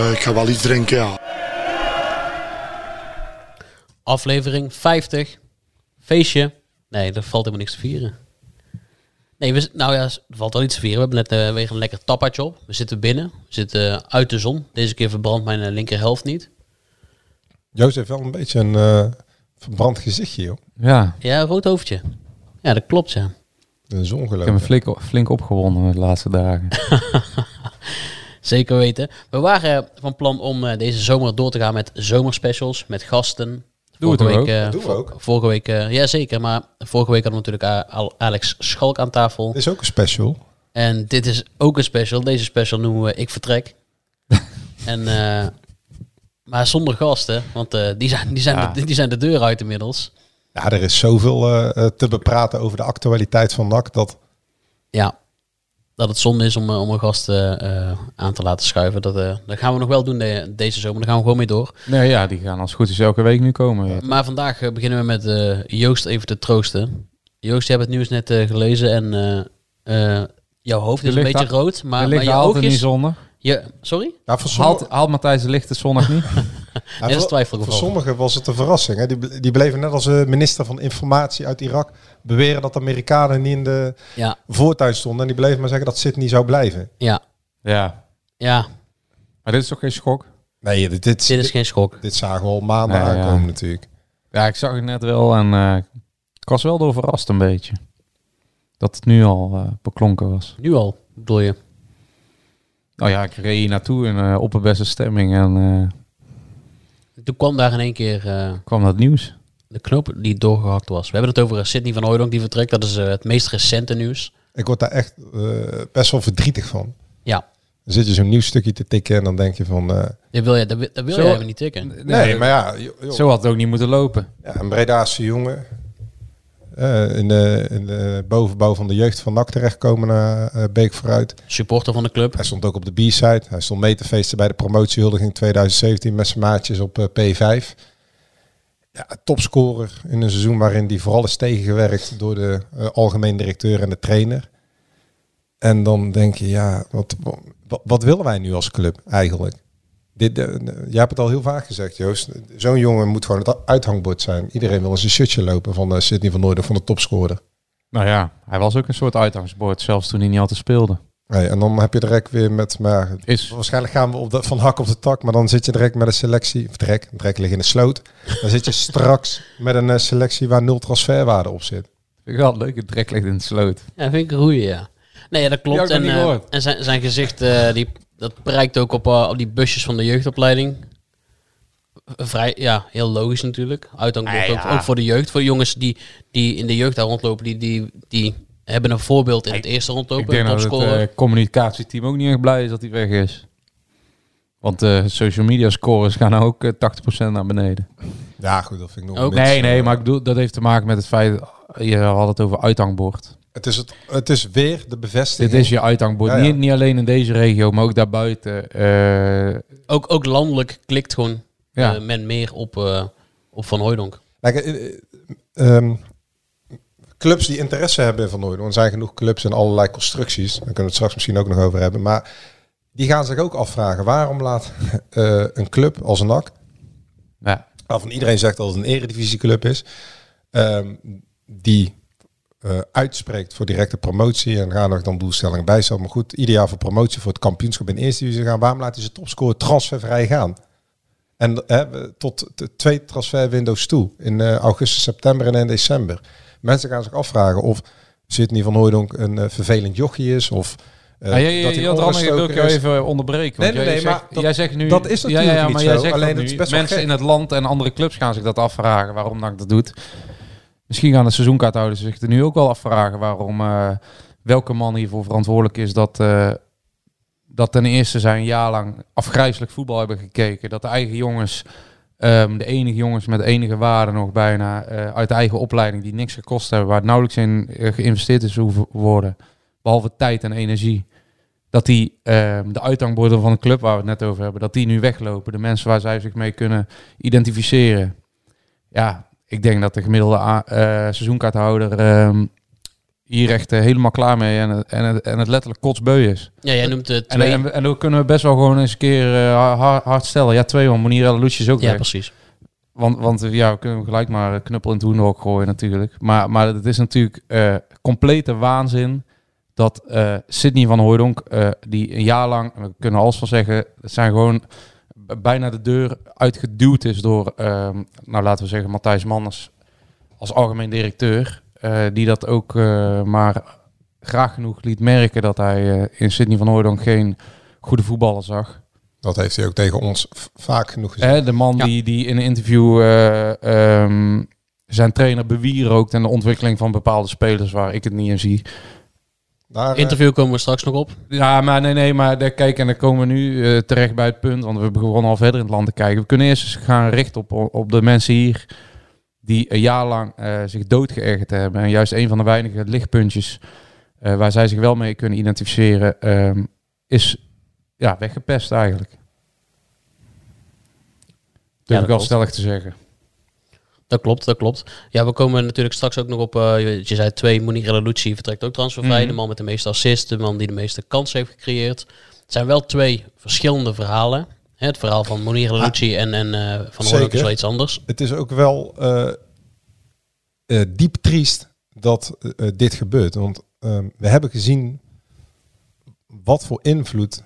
Eh, ik ga wel iets drinken, ja. Aflevering 50. Feestje. Nee, er valt helemaal niks te vieren. Nee, we, nou ja, er valt wel iets te vieren. We hebben net eh, weer een lekker tappaatje op. We zitten binnen. We zitten eh, uit de zon. Deze keer verbrandt mijn linkerhelft niet. Joost heeft wel een beetje een eh, verbrand gezichtje, joh. Ja, Ja, rood hoofdje. Ja, dat klopt, ja. Dat is ik heb me ongelooflijk. flink, flink opgewonden de laatste dagen. Zeker weten. We waren van plan om eh, deze zomer door te gaan met zomerspecials, met gasten. Doe het Vorige ook. week, eh, Dat doen we ook. Vorige week, eh, ja zeker, maar vorige week hadden we natuurlijk eh, al Alex Schalk aan tafel. Dit is ook een special. En dit is ook een special. Deze special noemen we Ik Vertrek. en, eh, maar zonder gasten, want eh, die, zijn, die, zijn Ja. de, die zijn de deur uit inmiddels. Ja, er is zoveel eh, eh, te bepraten over de actualiteit van NAC. Dat, Ja, dat het zonde is om, eh, om een gast eh, eh, aan te laten schuiven. Dat, eh, dat gaan we nog wel doen de- deze zomer. Daar gaan we gewoon mee door. Nee, ja, die gaan als het goed is elke week nu komen. Maar vandaag beginnen we met eh, Joost even te troosten. Joost, je hebt het nieuws net eh, gelezen en eh, eh, jouw hoofd is een beetje rood. Maar, maar ligt je altijd niet oogjes... zonnig. Je, sorry? ja, Haalt, haalt Matthijs de lichten zonnig niet? dat is voor- twijfel voor sommigen was het een verrassing. Hè? Die, die bleven net als de minister van Informatie uit Irak beweren dat de Amerikanen niet in de Ja, voortuin stonden. En die bleven maar zeggen dat Sydney zou blijven. ja, ja. ja. Maar dit is toch geen schok? Nee, dit, dit, Dit is geen schok. dit zagen we al maanden Nee, ja. aankomen natuurlijk. Ja, ik zag het net wel en eh, ik was wel door verrast een beetje. Dat het nu al eh, beklonken was. Nu al, bedoel je? Nou ja, ik reed hier naartoe in eh, opperbeste stemming en eh, Toen kwam daar in één keer eh, kwam dat nieuws. de knoop die doorgehakt was. We hebben het over eh, Sydney van Hooydonk die vertrekt. Dat is eh, het meest recente nieuws. Ik word daar echt eh, best wel verdrietig van. Ja, Dan zit je zo'n nieuw stukje te tikken en dan denk je van... eh, dat wil je, dat wil, dat wil Zo- je even niet tikken. nee, maar ja, joh, joh. Zo had het ook niet moeten lopen. Ja, een Bredaanse jongen. Eh, in, de, in de bovenbouw van de jeugd van NAC terechtkomen naar eh, Beek vooruit. Supporter van de club. Hij stond ook op de B-side. Hij stond mee te feesten bij de promotiehuldiging 2017 met zijn maatjes op eh, P5. Ja, topscorer in een seizoen waarin hij vooral is tegengewerkt door de eh, algemeen directeur en de trainer. En dan denk je, ja, wat, wat, wat willen wij nu als club eigenlijk? Dit, eh, jij hebt het al heel vaak gezegd, Joost. Zo'n jongen moet gewoon het uithangbord zijn. Iedereen wil eens een shirtje lopen van uh, Sidney van Noorden, van de topscorer. Nou ja, hij was ook een soort uitgangsbord, zelfs toen hij niet altijd speelde. Nee, en dan heb je direct weer met, maar Is, waarschijnlijk gaan we op de, van hak op de tak, maar dan zit je direct met een selectie, of direct, direct ligt in de sloot. Dan zit je straks met een eh, selectie waar nul transferwaarde op zit. vind ik wel leuk, het trek ligt in de sloot. Ja, vind ik een goeie, ja. Nee, ja, dat klopt. ik En, eh, en zijn, zijn gezicht, eh, die, dat prijkt ook op, eh, op die busjes van de jeugdopleiding. Vrij, ja, heel logisch natuurlijk. Uithangbord Ah, ook, ja. ook voor de jeugd. Voor de jongens die, die in de jeugd daar rondlopen, die, die, die hebben een voorbeeld in het eerste Ik rondlopen. denk Een dat het communicatieteam ook niet echt blij is dat hij weg is. Want de social media scores gaan ook eh, 80% naar beneden. Ja, goed, dat vind ik nog Ook- niks, Nee, nee, maar ik bedoel, dat heeft te maken met het feit, je had het over uithangbord. Het is, het, het is weer de bevestiging. Dit is je uithangbord. Ja, ja. Niet, niet alleen in deze regio, maar ook daarbuiten. Eh, Ook, ook landelijk klikt gewoon ja. eh, men meer op, eh, op Van eh, ehm, clubs die interesse hebben in Van want er zijn genoeg clubs in allerlei constructies, daar kunnen we het straks misschien ook nog over hebben, maar die gaan zich ook afvragen, waarom laat eh, een club als een NAC, ja. waarvan iedereen zegt dat het een eredivisieclub is, ehm, die eh, uitspreekt voor directe promotie en gaan er dan doelstellingen bij. Maar goed, ieder jaar voor promotie voor het kampioenschap in eerste divisie gaan. Waarom laat hij zijn topscorer transfervrij gaan? En eh, tot de twee transferwindows toe in eh, augustus, september en in december. Mensen gaan zich afvragen of Sidney van Hooijdonk een vervelend jochie is of eh, Ah, ja, ja, dat ja, wil ik jou even onderbreken. Nee, nee, jij, zegt, maar dat- jij zegt nu... dat is ja, natuurlijk ja, ja, niet maar jij zo, zegt alleen dat het is best mensen in het land en andere clubs gaan zich dat afvragen waarom dat dat doet. Misschien gaan de seizoenkaarthouders zich er nu ook wel afvragen waarom eh, welke man hiervoor verantwoordelijk is dat, eh, dat ten eerste zijn jaar lang afgrijzelijk voetbal hebben gekeken. Dat de eigen jongens, ehm, de enige jongens met enige waarde nog bijna eh, uit de eigen opleiding die niks gekost hebben, waar nauwelijks in geïnvesteerd is hoeven worden, behalve tijd en energie dat die ehm, de uithangborden van de club waar we het net over hebben, dat die nu weglopen. De mensen waar zij zich mee kunnen identificeren. Ja, ik denk dat de gemiddelde eh, seizoenkaarthouder ehm, hier echt eh, helemaal klaar mee en, het- en, het, en het letterlijk kotsbeu is. Ja, jij noemt En, twee... en, en dan kunnen we best wel gewoon eens een keer eh, hard, hard stellen. Ja, twee, want Monier Lucci is ook ja, weg. precies. Want, want ja, we kunnen gelijk maar knuppel in het hoenderhok gooien natuurlijk. Maar, maar het is natuurlijk complete waanzin dat Sidney van Hooijdonk, eh, die een jaar lang, we kunnen alles van zeggen, het zijn gewoon bijna de deur uitgeduwd is door, ehm, nou laten we zeggen, Matthijs Manners als algemeen directeur. eh, die dat ook eh, maar graag genoeg liet merken dat hij eh, in Sidney van Hooijdonk geen goede voetballer zag. Dat heeft hij ook tegen ons vaak genoeg gezegd. Hè, de man Ja. die, die in een interview eh, ehm, zijn trainer bewierookt en de ontwikkeling van bepaalde spelers waar ik het niet in zie. Daar, eh, Interview komen we straks nog op. Ja, maar nee, nee, maar daar, kijk, en dan komen we nu eh, terecht bij het punt, want we begonnen al verder in het land te kijken. We kunnen eerst eens gaan richten op, op de mensen hier die een jaar lang eh, zich doodgeërgerd hebben. En juist een van de weinige lichtpuntjes eh, waar zij zich wel mee kunnen identificeren, ehm, is ja, weggepest eigenlijk. Durf dat ik wel klopt. stellig te zeggen. Dat klopt, dat klopt. Ja, we komen natuurlijk straks ook nog op... eh, je je zei twee, Monique Lucci vertrekt ook transfervrij. Mhm. De man met de meeste assists, de man die de meeste kansen heeft gecreëerd. Het zijn wel twee verschillende verhalen. Hè, het verhaal van Monique Lucci en, en eh, Van Hooydonk is wel iets anders. het is ook wel eh, eh, diep triest dat dit gebeurt. Want ehm, we hebben gezien wat voor invloed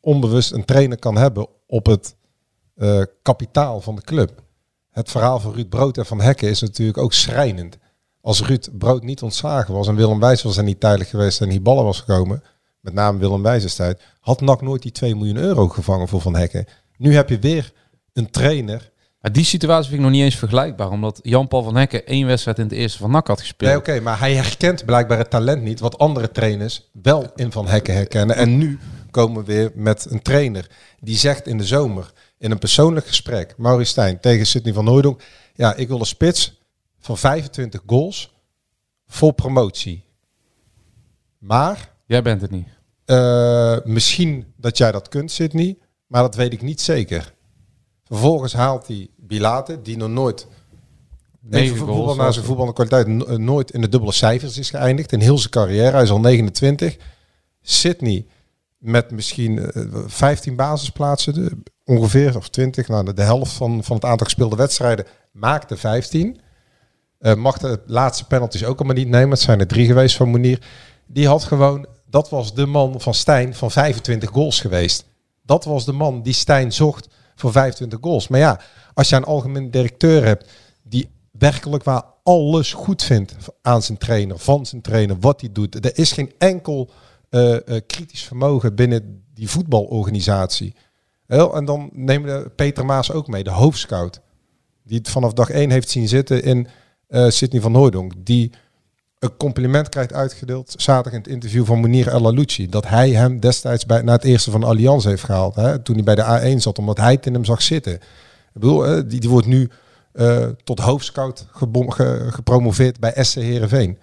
onbewust een trainer kan hebben op het eh, kapitaal van de club. Het verhaal van Ruud Brood en Van Hekken is natuurlijk ook schrijnend. Als Ruud Brood niet ontslagen was en Willem Wijs was er niet tijdelijk geweest en Hiballa was gekomen, met name Willem Wijs tijd, had NAC nooit die 2 miljoen euro gevangen voor Van Hekken. Nu heb je weer een trainer Maar die situatie vind ik nog niet eens vergelijkbaar. Omdat Jan-Paul van Hekken één wedstrijd in het eerste van NAC had gespeeld. Nee, oké, maar hij herkent blijkbaar het talent niet, wat andere trainers wel in Van Hekken herkennen. En nu komen we weer met een trainer die zegt in de zomer, in een persoonlijk gesprek, Maurice Stijn tegen Sidney van Hooydonk, ja, ik wil een spits van 25 goals voor promotie. Maar Jij bent het niet. eh, misschien dat jij dat kunt, Sidney, maar dat weet ik niet zeker. Vervolgens haalt hij Bilate, die nog nooit Negen goals voetbal naar zijn het. voetbalkwaliteit no- eh, nooit in de dubbele cijfers is geëindigd. In heel zijn carrière. Hij is al 29. Sydney met misschien eh, 15 basisplaatsen de, ongeveer, of 20. Nou, de, helft van, van het aantal gespeelde wedstrijden maakte 15. Eh mag de laatste penalties ook allemaal niet nemen. Het zijn er drie geweest van Monier. Die had gewoon, dat was de man van Stijn van 25 goals geweest. Dat was de man die Stijn zocht voor 25 goals. Maar ja, als je een algemeen directeur hebt die werkelijk waar alles goed vindt aan zijn trainer, van zijn trainer, wat hij doet. Er is geen enkel eh, eh, kritisch vermogen binnen die voetbalorganisatie. En dan nemen we Peter Maas ook mee, de hoofdscout. Die het vanaf dag één heeft zien zitten in eh Sidney van Hooydonk. Die een compliment krijgt uitgedeeld zaterdag in het interview van Munir El Alouchi. Dat hij hem destijds bij, naar het eerste van Allianz heeft gehaald. Hè, toen hij bij de A1 zat, omdat hij het in hem zag zitten. Ik bedoel, eh, die, die wordt nu eh, tot hoofdscout gebom- ge- gepromoveerd bij SC Heerenveen.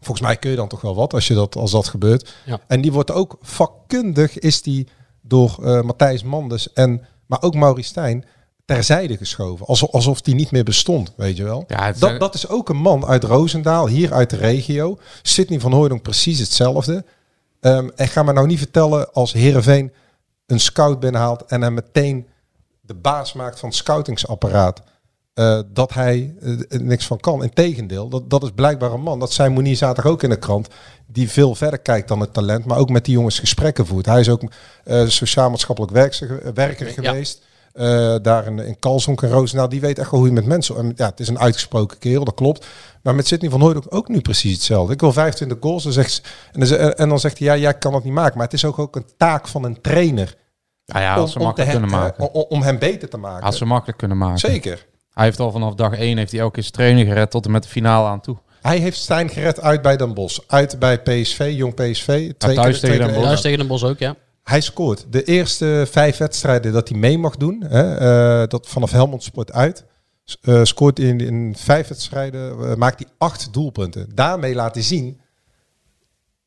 Volgens mij kun je dan toch wel wat als, je dat, als dat gebeurt. Ja. En die wordt ook vakkundig, is die door eh, Matthijs Manders en maar ook Maurice Stijn terzijde geschoven. Alsof, alsof die niet meer bestond, weet je wel. Ja, dat, dat is ook een man uit Roosendaal, hier uit de regio. Sidney van Hooydonk precies hetzelfde. Ehm, en ga me nou niet vertellen als Heerenveen een scout binnenhaalt en hem meteen de baas maakt van het scoutingsapparaat. Eh, dat hij er niks van kan. Integendeel, dat, dat is blijkbaar een man. Dat zei Monier zaterdag ook in de krant. Die veel verder kijkt dan het talent. Maar ook met die jongens gesprekken voert. Hij is ook eh, sociaal-maatschappelijk werkster- werker geweest. Daar in, in Kalsonk en Roosendaal. Die weet echt wel hoe je met mensen... En ja, het is een uitgesproken kerel, dat klopt. Maar met Sidney van Hooydonk ook nu precies hetzelfde. Ik wil 25 goals. Dan zegt, ze- en, dan, ze- en dan zegt hij, ja, jij kan dat niet maken. Maar het is ook, ook een taak van een trainer. Ja, ja, als ze te makkelijk hem- kunnen maken. om, om hem beter te maken. Als ze makkelijk kunnen maken. Zeker. Hij heeft al vanaf dag 1 heeft hij elke keer zijn training gered tot en met de finale aan toe. Hij heeft Stijn gered uit bij Den Bosch. Uit bij PSV, jong PSV. Twee thuis keer, tegen twee Den tegen Bos ook, ja. Hij scoort. De eerste vijf wedstrijden dat hij mee mag doen, hè, eh, dat vanaf Helmond Sport uit, eh, scoort hij in, in vijf wedstrijden, eh, maakt hij acht doelpunten. Daarmee laat hij zien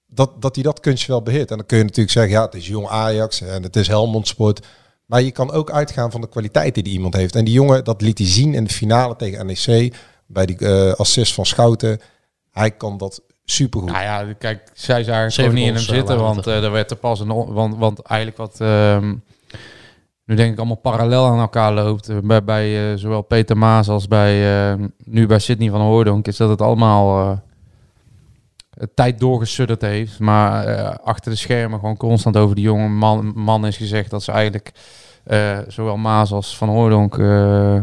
dat, dat hij dat kunstje wel beheert. En dan kun je natuurlijk zeggen, ja, het is jong Ajax en het is Helmond Sport. Maar je kan ook uitgaan van de kwaliteit die die iemand heeft. En die jongen, dat liet hij zien in de finale tegen NEC, bij die eh, assist van Schouten. Hij kan dat supergoed. Nou ja, kijk, zij zagen Zeven gewoon niet in hem eh, zitten, want eh er werd te pas een, want, want eigenlijk wat ehm, nu denk ik allemaal parallel aan elkaar loopt. Bij, bij eh, zowel Peter Maas als bij eh, nu bij Sidney van Hooydonk is dat het allemaal eh, tijd doorgesudderd heeft. Maar eh, achter de schermen gewoon constant over die jonge man, man is gezegd dat ze eigenlijk eh, zowel Maas als Van Hooydonk... eh,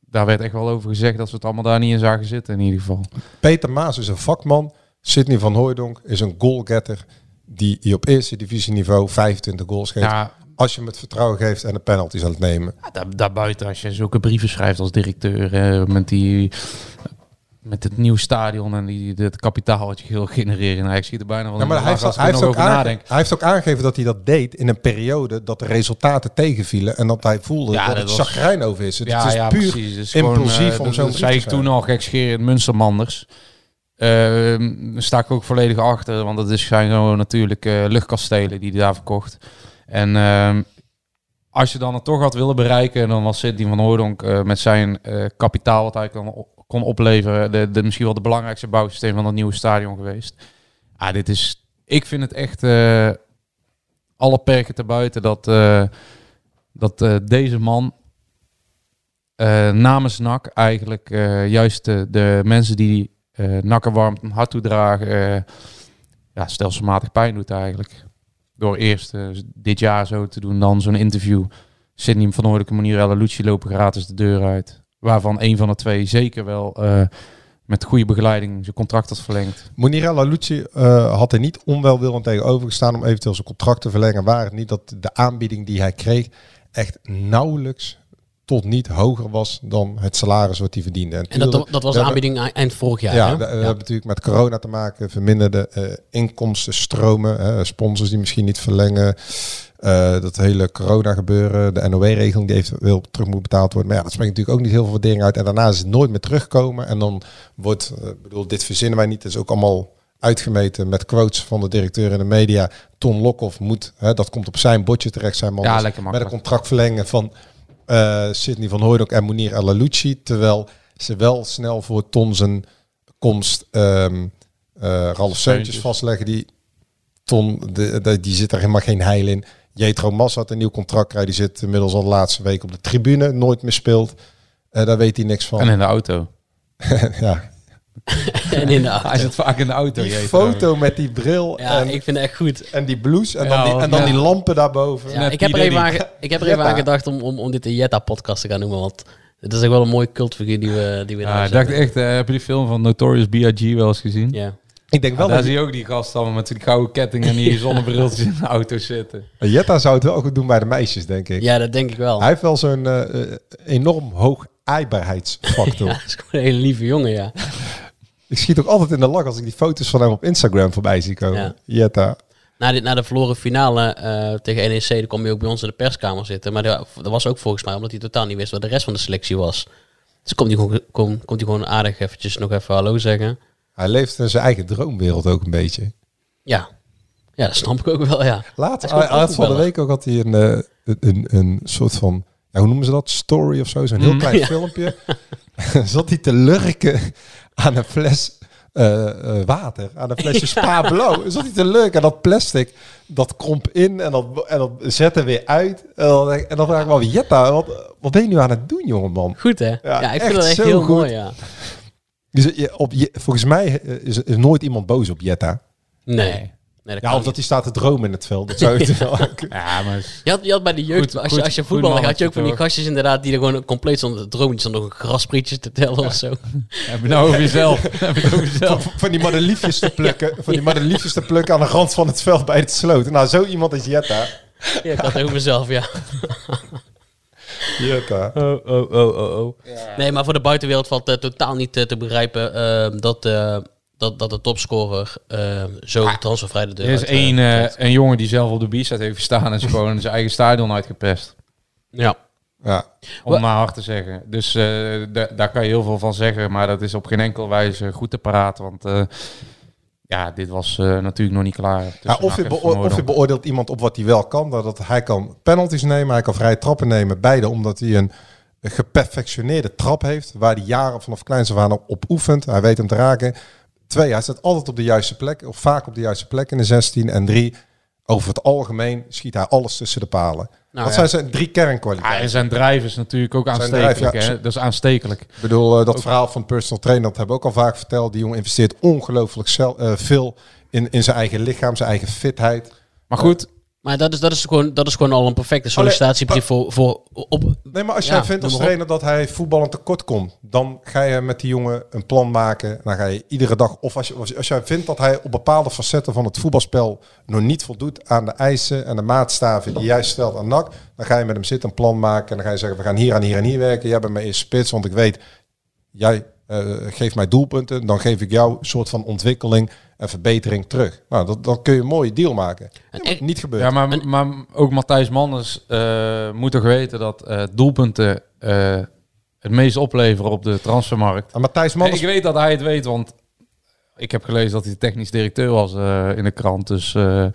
daar werd echt wel over gezegd dat ze het allemaal daar niet in zagen zitten in ieder geval. Peter Maas is een vakman. Sidney van Hooijdonk is een goalgetter die je op eerste divisieniveau 25 goals geeft. Ja, Als je hem het vertrouwen geeft en de penalties aan het nemen. Ja, daar, daarbuiten, als je zulke brieven schrijft als directeur, eh, met die met het nieuwe stadion en die, het kapitaal wat je wil genereren. Nou, ik zie er bijna wel Ja, maar hij heeft, hij, heeft ook aange- hij heeft ook aangegeven dat hij dat deed in een periode dat de resultaten tegenvielen. En dat hij voelde Ja, dat, dat het chagrijn over is. Het ja, is ja, puur precies. Het is impulsief gewoon, eh, om zo'n zei ik toen al gekscherend Munstermanders. Daar sta ik ook volledig achter, want dat is, zijn gewoon natuurlijk eh, luchtkastelen die hij daar verkocht. En ehm, als je dan het toch had willen bereiken, dan was Sidney van Hooydonk eh, met zijn kapitaal wat hij kon, kon opleveren, de, de, misschien wel de belangrijkste bouwsysteem van het nieuwe stadion geweest. Ah, dit is, ik vind het echt eh, alle perken te buiten dat, eh, dat eh, deze man namens NAC eigenlijk juist de, mensen die eh NAC een warm hart toedragen, ja, stelselmatig pijn doet eigenlijk. Door eerst dit jaar zo te doen, dan zo'n interview. Sidney van Hoorlijke en Monirella Lucci lopen gratis de deur uit. Waarvan een van de twee zeker wel eh, met goede begeleiding zijn contract had verlengd. Monirella Lucci eh, had er niet onwelwillend tegenover gestaan om eventueel zijn contract te verlengen. Waar het niet dat de aanbieding die hij kreeg echt nauwelijks tot niet hoger was dan het salaris wat hij verdiende. En dat, dat was hebben- aanbieding eind vorig jaar. Ja, hè? we, we hebben natuurlijk met corona te maken, verminderde eh, inkomstenstromen, hè, sponsors die misschien niet verlengen. eh, dat hele corona gebeuren, de NOW-regeling die eventueel terug moet betaald worden. Maar ja, dat spreekt natuurlijk ook niet heel veel waardering uit. En daarna is het nooit meer terugkomen. En dan wordt, ik bedoel, dit verzinnen wij niet. Het is ook allemaal uitgemeten met quotes van de directeur in de media. Ton Lokhoff moet, hè, dat komt op zijn bordje terecht zijn man. Ja, Dus lekker met een contract verlengen van Sidney van Hooydonk en Monier El Alouchi. Terwijl ze wel snel voor Ton zijn komst ehm eh Ralf Seuntjes vastleggen. Die Ton, de, de- die zit er helemaal geen heil in. Jetro Mas had een nieuw contract krijgen. Die zit inmiddels al de laatste week op de tribune. Nooit meer speelt. Eh, daar weet hij niks van. En in de auto. ja. En in de auto. Hij zit vaak in de auto. Die Jeet, foto met die bril Ja, en, ik vind het echt goed. en die blouse. En Ja, dan, die, en dan die lampen daarboven. Ja, ik heb er even aan, ik heb er even Jetta. aan gedacht om, om, om dit de Jetta-podcast te gaan noemen. Want het is ook wel een mooie cultfiguur die we, die we Ja, daar ik dacht echt, eh, heb je die film van Notorious B.I.G. wel eens gezien? Ja. Ik denk wel daar dat zie je ook die gast allemaal met die gouden ketting en die zonnebrilletjes in de auto zitten. Jetta zou het wel goed doen bij de meisjes, denk ik. ja, dat denk ik wel. Hij heeft wel zo'n eh, eh, enorm hoog aaibaarheidsfactor. Ja, dat is gewoon een hele lieve jongen, ja. Ik schiet ook altijd in de lach als ik die foto's van hem op Instagram voorbij zie komen. Ja. Jetta. Na, dit, na de verloren finale eh, tegen NEC, dan kwam hij ook bij ons in de perskamer zitten. Maar dat, was ook volgens mij omdat hij totaal niet wist wat de rest van de selectie was. Dus komt hij gewoon, kom, komt hij gewoon aardig eventjes nog even hallo zeggen. Hij leeft in zijn eigen droomwereld ook een beetje. Ja, ja dat snap ik ook wel, ja. Laat, had van de week ook had hij een, eh, een, een, een soort van, ja, hoe noemen ze dat? Story of zo, zo'n heel Mm. klein Ja. filmpje. Zat hij te lurken aan een fles eh, eh, water aan een flesje Spa Blauw. Is dat niet te leuk? En dat plastic, dat kromp in en dat, en dat zet er weer uit. En dan, denk- en dan vraag ik me wel, Jetta, wat, wat ben je nu aan het doen, jongeman? Goed hè? Ja, ik echt vind dat echt heel goed. mooi, ja. Dus, je, op, je, volgens mij eh, is er nooit iemand boos op Jetta. Nee. Nee dat Ja, of niet. dat hij staat te dromen in het veld. Dat zou je wel Ja, maar Je had, je had bij de jeugd, Goed- als, je, als je goed voetbalde, had je ook van die gastjes inderdaad die er gewoon compleet stonden te dromen. Die stonden nog een grasprietje te tellen of zo. heb je nou over jezelf? heb je het over jezelf? van, van die madeliefjes te plukken. Van die madeliefjes te plukken aan de rand van het veld bij het sloot. Nou, zo iemand is Jetta. Ja, ik had het over mezelf, ja. Jetta. Oh, oh, oh, oh, oh. Nee, maar voor de buitenwereld valt eh, totaal niet eh, te begrijpen eh, dat, eh, dat, dat de topscorer eh, zo transfervrij de deur Er is uit, eh, één eh, een jongen die zelf op de b heeft gestaan en is gewoon zijn eigen stadion uitgepest. Ja. Ja. Om maar hard te zeggen. Dus eh, da- daar kan je heel veel van zeggen, maar dat is op geen enkel wijze goed te praten. Want eh, ja, dit was eh, natuurlijk nog niet klaar. Ja, tussen of, je of je beoordeelt iemand op wat hij wel kan. Dat dat hij kan penalties nemen, hij kan vrije trappen nemen. Beide omdat hij een geperfectioneerde trap heeft. Waar hij jaren vanaf kleins af aan op oefent. Hij weet hem te raken. Twee, hij staat altijd op de juiste plek. Of vaak op de juiste plek in de 16. En drie, over het algemeen schiet hij alles tussen de palen. Nou, dat ja. zijn zijn drie Ja, kernkwaliteiten. en zijn drijf is natuurlijk ook Zijn aanstekelijk. drijf, ja. hè? Dat is aanstekelijk. Ik bedoel, eh, dat verhaal van personal trainer, dat hebben we ook al vaak verteld. Die jongen investeert ongelooflijk eh, veel in, in zijn eigen lichaam, zijn eigen fitheid. Maar goed, Maar dat is, dat, is gewoon, dat is gewoon al een perfecte sollicitatiebrief voor, voor op... Nee, maar als Ja, jij vindt als op. trainer dat hij voetballend tekort komt, dan ga je met die jongen een plan maken. Dan ga je iedere dag, of als, je, als, als jij vindt dat hij op bepaalde facetten van het voetbalspel nog niet voldoet aan de eisen en de maatstaven die jij stelt aan NAC, dan ga je met hem zitten, een plan maken. En dan ga je zeggen, we gaan hier aan hier en hier werken. Jij bent mijn eerste spits, want ik weet, jij eh, geeft mij doelpunten. Dan geef ik jou een soort van ontwikkeling en verbetering terug. Nou, dat, dan kun je een mooie deal maken. Ja, niet gebeurd. ja, maar, maar ook Matthijs Manders eh, moet toch weten dat eh, doelpunten eh, het meest opleveren op de transfermarkt. En Matthijs Manders Ik weet dat hij het weet, want ik heb gelezen dat hij technisch directeur was eh, in de krant. Dus eh, Het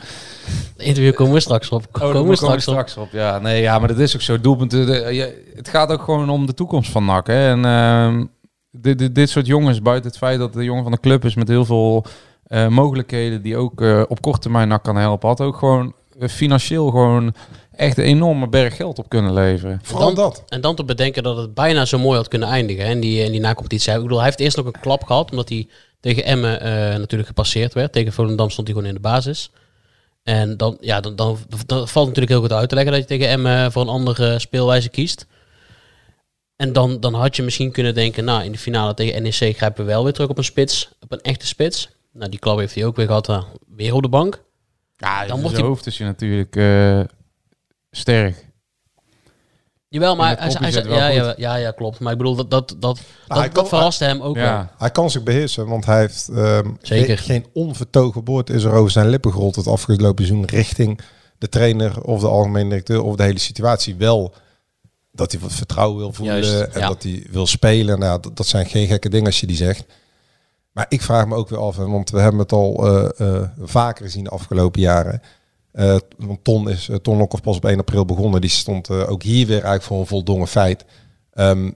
interview komen we straks op. Oh, Komen we straks op. straks op. Ja, nee, ja, maar dat is ook zo. Doelpunten. de- je- het gaat ook gewoon om de toekomst van NAC. Hè. En ehm, dit, dit, dit soort jongens, buiten het feit dat de jongen van de club is met heel veel eh, mogelijkheden die ook eh, op korte termijn NAC kan helpen, had ook gewoon eh, financieel gewoon echt een enorme berg geld op kunnen leveren. vooral dan- dat. En dan te bedenken dat het bijna zo mooi had kunnen eindigen. hè, In die, in die na-competitie. Ik bedoel, hij heeft eerst nog een klap gehad. Omdat hij tegen Emmen eh, natuurlijk gepasseerd werd. Tegen Volendam stond hij gewoon in de basis. En dan, ja, dan, dan, dan valt natuurlijk heel goed uit te leggen dat je tegen Emmen voor een andere speelwijze kiest. En dan, dan had je misschien kunnen denken, nou in de finale tegen NEC grijpen we wel weer terug op een spits. Op een echte spits. Nou, die klap heeft hij ook weer gehad. eh, weer op de bank. Ja, Dan wordt hij- hoofd is je natuurlijk eh, sterk. Jawel, maar hij, hij, ja, goed. ja, ja, ja, klopt. Maar ik bedoel, dat, dat, dat, dat, hij dat kan- verraste hem ook wel. Ja. Hij kan zich beheersen, want hij heeft ehm, Zeker. Geen, geen onvertogen woord is er over zijn lippen gerold het afgelopen seizoen richting de trainer of de algemene directeur of de hele situatie. Wel dat hij wat vertrouwen wil voelen Juist, en ja. dat hij wil spelen. Nou, dat, dat zijn geen gekke dingen als je die zegt. Maar ik vraag me ook weer af, want we hebben het al eh, eh, vaker gezien de afgelopen jaren. Eh, want Ton is uh, Ton Lokhoff pas op 1 april begonnen. Die stond eh, ook hier weer eigenlijk voor een voldongen feit. Ehm,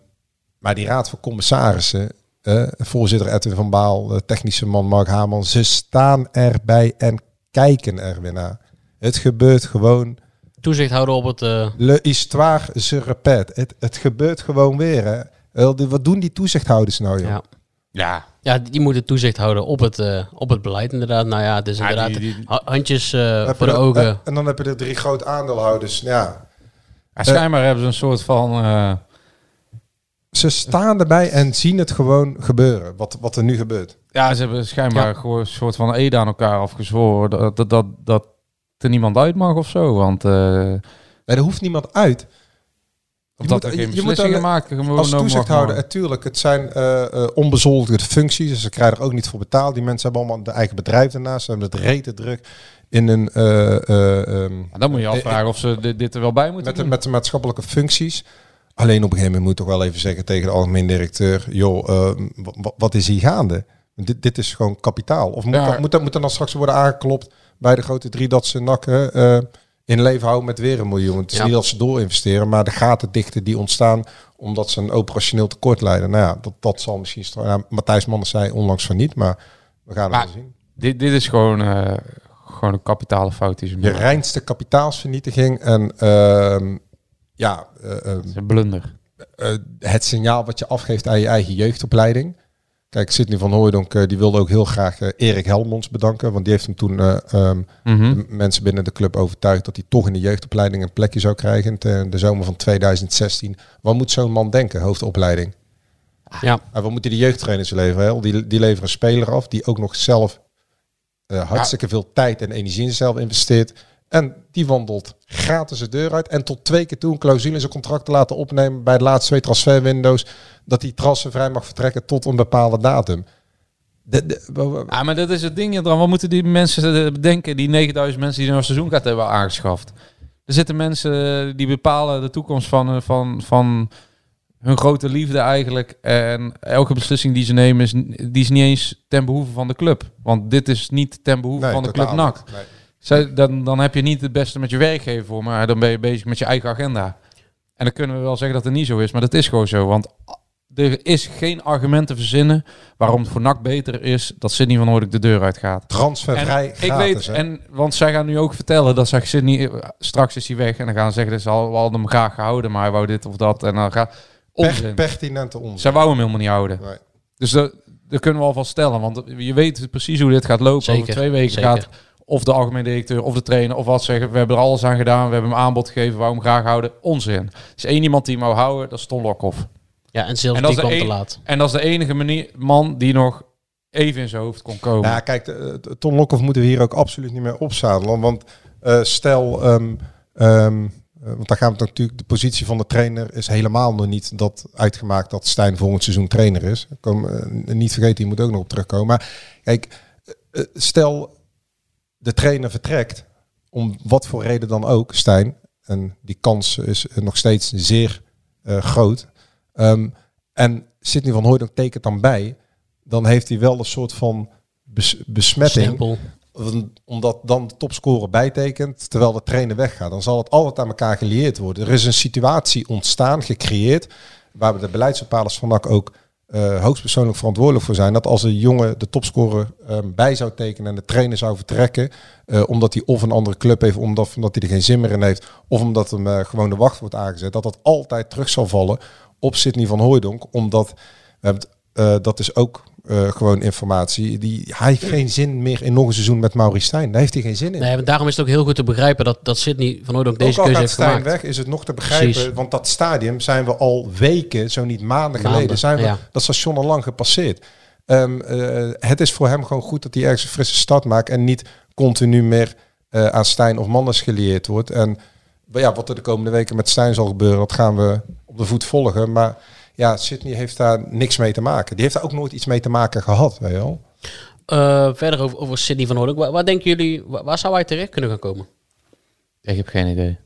maar die raad van commissarissen, eh, voorzitter Edwin van Baal, de technische man Mark Haman, ze staan erbij en kijken er weer naar. Het gebeurt gewoon. Toezicht houden op het... Le histoire se répète. Het, het gebeurt gewoon weer. Hè. Wat doen die toezichthouders nou, joh? ja. Ja, ja, die moeten toezicht houden op het, eh, op het beleid inderdaad. Nou ja, het is Ja, inderdaad die- die- ha- handjes eh, heb voor de ogen. eh, En dan heb je er drie grote aandeelhouders. Ja, Ja, schijnbaar hebben ze een soort van... eh, ze staan erbij en zien het gewoon gebeuren. Wat, wat er nu gebeurt. ja, ze hebben schijnbaar Ja. gewoon een soort van ede aan elkaar afgezworen. Dat, dat, dat, dat er niemand uit mag of zo. Want eh, Nee, er hoeft niemand uit. Je dat moet- er geen je moet beslissingen alleen- maken. gewoon Als toezichthouder, natuurlijk, het zijn eh eh, onbezoldigde functies. Dus ze krijgen er ook niet voor betaald. Die mensen hebben allemaal de eigen bedrijf ernaast. Ze hebben het rete druk in een... eh, eh, ehm, dan moet je afvragen of ze dit, dit er wel bij moeten met, de, met de maatschappelijke functies. Alleen op een gegeven moment moet toch wel even zeggen tegen de algemeen directeur... joh, eh, wa- wat is hier gaande? Dit, dit is gewoon kapitaal. Of moet, Ja. dat, moet, dat, moet dan straks worden aangeklopt bij de grote drie... dat ze nakken eh, in leven houden met weer een miljoen. Het is Ja. niet dat ze doorinvesteren... maar de gaten dichten die ontstaan omdat ze een operationeel tekort leiden. Nou ja, dat, dat zal misschien... Ja, Matthijs Manders zei onlangs van niet, maar we gaan het wel zien. Dit, dit is gewoon, eh, gewoon een kapitale fout die ze Je maken. reinste kapitaalsvernietiging en ehm, ja, Het is een blunder. eh, het signaal wat je afgeeft aan je eigen jeugdopleiding. Kijk, Sidney van Hooijdonk eh, die wilde ook heel graag eh, Erik Helmonds bedanken. Want die heeft hem toen de mensen binnen de club overtuigd dat hij toch in de jeugdopleiding een plekje zou krijgen in de, zomer van 2016. Wat moet zo'n man denken, hoofdopleiding? Ja. En wat moeten die jeugdtrainers leveren? hè? Die, die leveren een speler af die ook nog zelf hartstikke veel tijd en energie in zichzelf investeert. En die wandelt gratis de deur uit. En tot twee keer toe een clausule in zijn contract te laten opnemen bij de laatste twee transferwindows. Dat die transfervrij mag vertrekken tot een bepaalde datum. De, de- Ja, maar dat is het ding. Dan. Wat moeten die mensen eh, bedenken, die 9000 mensen die een seizoenkaart hebben aangeschaft? Er zitten mensen eh, die bepalen de toekomst van, eh, van, van hun grote liefde eigenlijk. En elke beslissing die ze nemen, is, die is niet eens ten behoeve van de club. Want dit is niet ten behoeve Nee, van de club NAC. Nee. Zij- dan, dan heb je niet het beste met je werkgever voor, maar dan ben je bezig met je eigen agenda. En dan kunnen we wel zeggen dat het niet zo is, maar dat is gewoon zo. Want er is geen argument te verzinnen waarom het voor NAC beter is dat Sidney van Hoornik de deur uitgaat. Transfervrij En gratis. ik weet, hè? en, want zij gaan nu ook vertellen dat zegt Sidney, eh, straks is hij weg. En dan gaan ze zeggen, dat ze al, we hadden hem graag gehouden, maar hij wou dit of dat. En dan gaat onzin. pertinente onzin. Zij wou hem helemaal niet houden. Nee. Dus dat, dat kunnen we alvast stellen. Want je weet precies hoe dit gaat lopen. Zeker, Over twee weken zeker. gaat of de algemeen directeur of de trainer of wat zeggen. We hebben er alles aan gedaan. We hebben hem aanbod gegeven. Hem graag houden. Onzin. Er is één iemand die hem wou houden. Dat is Ton Lokhoff. Ja, en zelfs En dat die is de kwam te een- laat. En dat is de enige manier, man die nog even in zijn hoofd kon komen. Ja, kijk, de- de- Ton Lokhoff moeten we hier ook absoluut niet meer opzadelen. Want eh, stel, ehm, ehm, eh, want daar gaan we natuurlijk, de positie van de trainer is helemaal nog niet dat uitgemaakt dat Stijn volgend seizoen trainer is. Kom, eh, niet vergeten, die moet ook nog op terugkomen. Maar kijk, eh, eh, stel de trainer vertrekt, om wat voor reden dan ook, Stijn, en die kans is nog steeds zeer eh, groot. Ehm, en Sidney van Hooydonk tekent dan bij, dan heeft hij wel een soort van bes- besmetting. Omdat dan de topscorer bijtekent, terwijl de trainer weggaat. Dan zal het altijd aan elkaar gelieerd worden. Er is een situatie ontstaan, gecreëerd, waar de beleidsbepalers van NAC ook eh, hoogstpersoonlijk verantwoordelijk voor zijn. Dat als een jongen de topscorer ehm, bij zou tekenen en de trainer zou vertrekken, eh, omdat hij of een andere club heeft, omdat, omdat hij er geen zin meer in heeft, of omdat hem eh, gewoon de wacht wordt aangezet, dat dat altijd terug zal vallen op Sidney van Hooijdonk. Omdat, dat is ook eh, gewoon informatie, die, hij heeft geen zin meer in nog een seizoen met Maurice Stijn. Daar heeft hij geen zin in. Nee, maar daarom is het ook heel goed te begrijpen dat, dat Sidney van Hooydonk deze Ook keuze heeft Stijn gemaakt. weg, is het nog te begrijpen. Precies. Want dat stadium zijn we al weken, zo niet maanden, Maanden, geleden, zijn we ja. dat station al lang gepasseerd. Ehm, eh, het is voor hem gewoon goed dat hij ergens een frisse start maakt en niet continu meer eh, aan Stijn of Manders gelieerd wordt. En ja, wat er de komende weken met Stijn zal gebeuren, dat gaan we op de voet volgen. Maar ja, Sydney heeft daar niks mee te maken. Die heeft daar ook nooit iets mee te maken gehad, weet je wel. Eh, verder over, over Sidney van Hooydonk. Waar, waar denken jullie, waar, waar zou hij terecht kunnen gaan komen? Ik heb geen idee.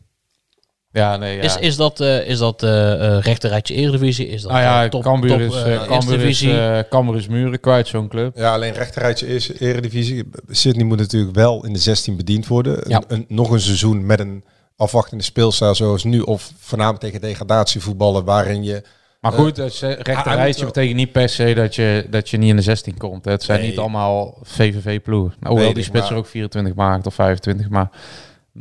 Ja, nee, ja. Is, is dat, eh is dat eh eh rechterrijtje Eredivisie? Is dat nou ja, top, Cambuur top, is, Cambuur is, eh, muren kwijt, zo'n club. Ja, alleen rechterrijtje is eredivisie. Sydney moet natuurlijk wel in de 16 bediend worden. Ja. Een, een- nog een seizoen met een afwachtende speelstijl zoals nu. Of voornamelijk tegen degradatievoetballen waarin je... Maar Eh, goed, het eh, rechterrijtje moet wel- betekent niet per se dat je, dat je niet in de 16 komt. Het zijn Nee. niet allemaal VVV-ploegen. Nou, hoewel die spits er ook 24 maakt of 25, maar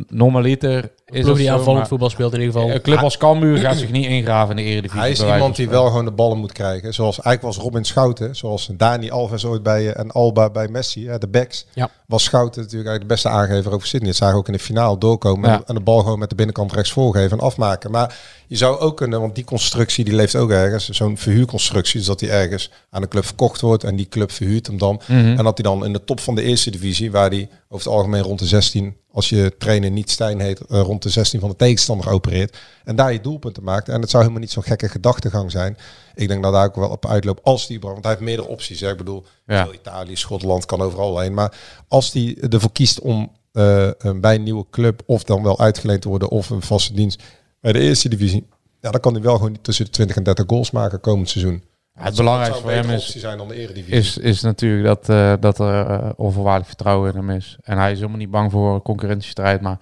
normaliter is ploeg die aanvallend maar voetbal speelt in ieder geval. Een club als Cambuur gaat zich niet ingraven in de eredivisie. Hij is iemand die wel gewoon de ballen moet krijgen. Zoals eigenlijk was Robin Schouten. Zoals Dani Alves ooit bij eh, en Alba bij Messi. hè, de backs. Ja. Was Schouten natuurlijk eigenlijk de beste aangever over Sydney. Het zagen we ook in de finale doorkomen. Ja. En, de bal gewoon met de binnenkant rechts voorgeven en afmaken. Maar je zou ook kunnen, want die constructie die leeft ook ergens. Zo'n verhuurconstructie. Dus dat hij ergens aan een club verkocht wordt. En die club verhuurt hem dan. Mhm. En dat hij dan in de top van de eerste divisie. Waar hij over het algemeen rond de 16. Als je trainer niet Stijn heet. eh, rond de 16 van de tegenstander opereert. En daar je doelpunten maakt. En het zou helemaal niet zo'n gekke gedachtegang zijn. Ik denk dat daar ook wel op uitloopt als die, want hij heeft meerdere opties. Hè. Ik bedoel, Ja. Italië, Schotland kan overal heen. Maar als die ervoor kiest om eh, bij een nieuwe club of dan wel uitgeleend te worden of een vaste dienst bij de eerste divisie, ja, dan kan hij wel gewoon tussen de 20 en 30 goals maken komend seizoen. Ja, het belangrijkste voor hem is, zijn dan de eredivisie. is, is natuurlijk dat, eh, dat er eh, onvoorwaardelijk vertrouwen in hem is. En hij is helemaal niet bang voor concurrentiestrijd. Maar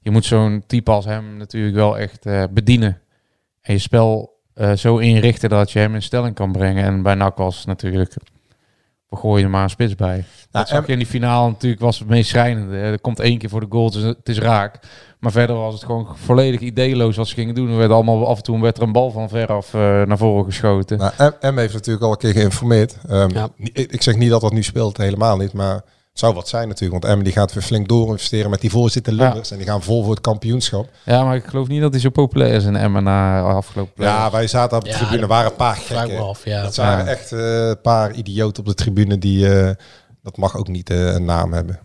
je moet zo'n type als hem natuurlijk wel echt eh, bedienen. En je spel eh, zo inrichten dat je hem in stelling kan brengen. En bij NAC was natuurlijk, we gooien er maar een spits bij. dat zag je in die finale natuurlijk, was het meest schrijnende. Er komt één keer voor de goal, dus het is raak. Maar verder was het gewoon volledig ideeloos wat ze gingen doen. Er werd allemaal, af en toe werd er een bal van veraf uh, naar voren geschoten. Nou, M, M heeft natuurlijk al een keer geïnformeerd. Um, ja. ik, ik zeg niet dat dat nu speelt, helemaal niet. Maar zou wat zijn natuurlijk, want Emmen die gaat weer flink door investeren met die voorzitter Lubbers. Ja. En die gaan vol voor het kampioenschap. Ja, maar ik geloof niet dat hij zo populair is in Emmen na afgelopen Ja, wij zaten op de ja, tribune, waren een paar gekken. Af, ja. Dat waren echt een uh, paar idioten op de tribune die, uh, dat mag ook niet uh, een naam hebben.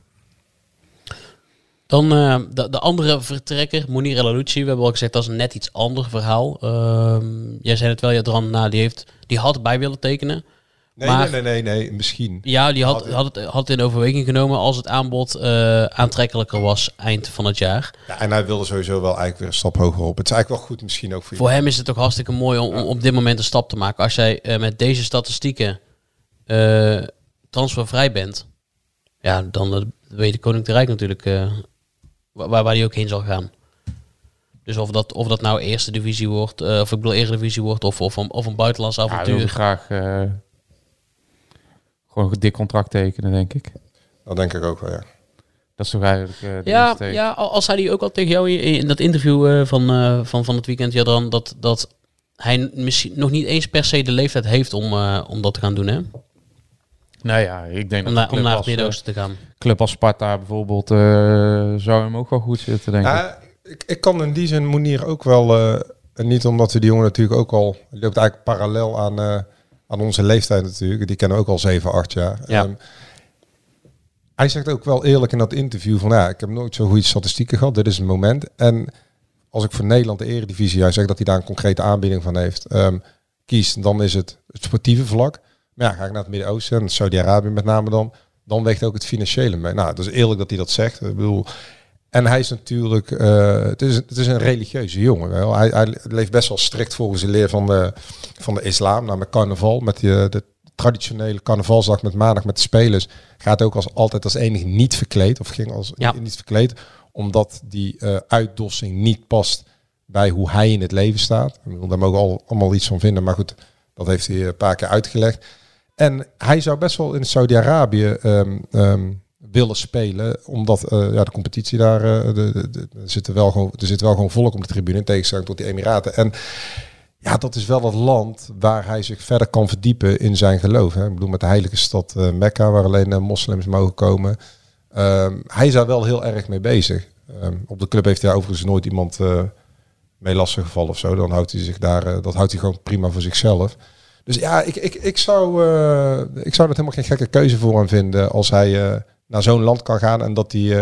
Dan de, de, andere vertrekker, Monir El. We hebben al gezegd, dat is een net iets ander verhaal. Uh, jij zei het wel, Jadran, nou, die, heeft, die had bij willen tekenen. Nee, maar, nee, nee, nee, nee, misschien. Ja, die had, had, het, had het in overweging genomen als het aanbod uh, aantrekkelijker was eind van het jaar. Ja, en hij wilde sowieso wel eigenlijk weer een stap hoger op. Het is eigenlijk wel goed misschien ook voor Voor hem is het ook hartstikke mooi om, om op dit moment een stap te maken. Als jij uh, met deze statistieken uh, transfervrij bent, ja, dan weet de Koning de Rijk natuurlijk waar, waar hij ook heen zal gaan. Dus of dat, of dat nou eerste divisie wordt, of ik bedoel eerste divisie wordt, of, of, of een buitenlands avontuur. Ja, graag gewoon een dik contract tekenen, denk ik. Dat denk ik ook wel, ja. Dat is toch eigenlijk uh, ja, ja, als hij die ook al tegen jou in, dat interview uh, van, uh, van, van het weekend, ja, dan dat, dat hij misschien nog niet eens per se de leeftijd heeft om, om dat te gaan doen, hè? Nou ja, ik denk om, dat om naar het Midden-Oosten te gaan. Club als Sparta bijvoorbeeld zou hem ook wel goed zitten, denk ja, ik. ik. Ik kan in die zin Monier ook wel, niet omdat we die jongen natuurlijk ook al, loopt eigenlijk parallel aan aan onze leeftijd natuurlijk. Die kennen ook al 7, 8 jaar. Ja. Um, hij zegt ook wel eerlijk in dat interview van ja, ik heb nooit zo goede statistieken gehad. Dit is een moment. En als ik voor Nederland de eredivisie, hij zegt dat hij daar een concrete aanbieding van heeft, um, kies, dan is het het sportieve vlak. Maar ja, ga ik naar het Midden-Oosten en Saudi-Arabië met name dan, dan weegt ook het financiële mee. Nou, dat is eerlijk dat hij dat zegt. Ik bedoel, en hij is natuurlijk, uh, het, is, het is een religieuze jongen. Wel. Hij, hij leeft best wel strikt volgens de leer van de, van de islam. Nou, met carnaval, met die, eh, de traditionele carnavalsdag met maandag met de spelers, gaat ook als, altijd als enige niet verkleed. Of ging als ja. niet verkleed, omdat die uh, uitdossing niet past bij hoe hij in het leven staat. Daar mogen we al, allemaal iets van vinden, maar goed, dat heeft hij een paar keer uitgelegd. En hij zou best wel in Saudi-Arabië um, um, willen spelen, omdat uh, ja, de competitie daar, uh, de, de, er, zit wel gewoon, er zit wel gewoon volk op de tribune, in tegenstelling tot die Emiraten. En ja, dat is wel het land waar hij zich verder kan verdiepen in zijn geloof. Hè. Ik bedoel, met de heilige stad uh, Mekka, waar alleen moslims mogen komen. Um, hij is daar wel heel erg mee bezig. Um, op de club heeft hij overigens nooit iemand mee lastig gevallen of zo. Dan houdt hij zich daar, dat houdt hij gewoon prima voor zichzelf. Dus ja, ik, ik, ik, zou, ik zou dat helemaal geen gekke keuze voor hem vinden als hij naar zo'n land kan gaan en dat die. Uh,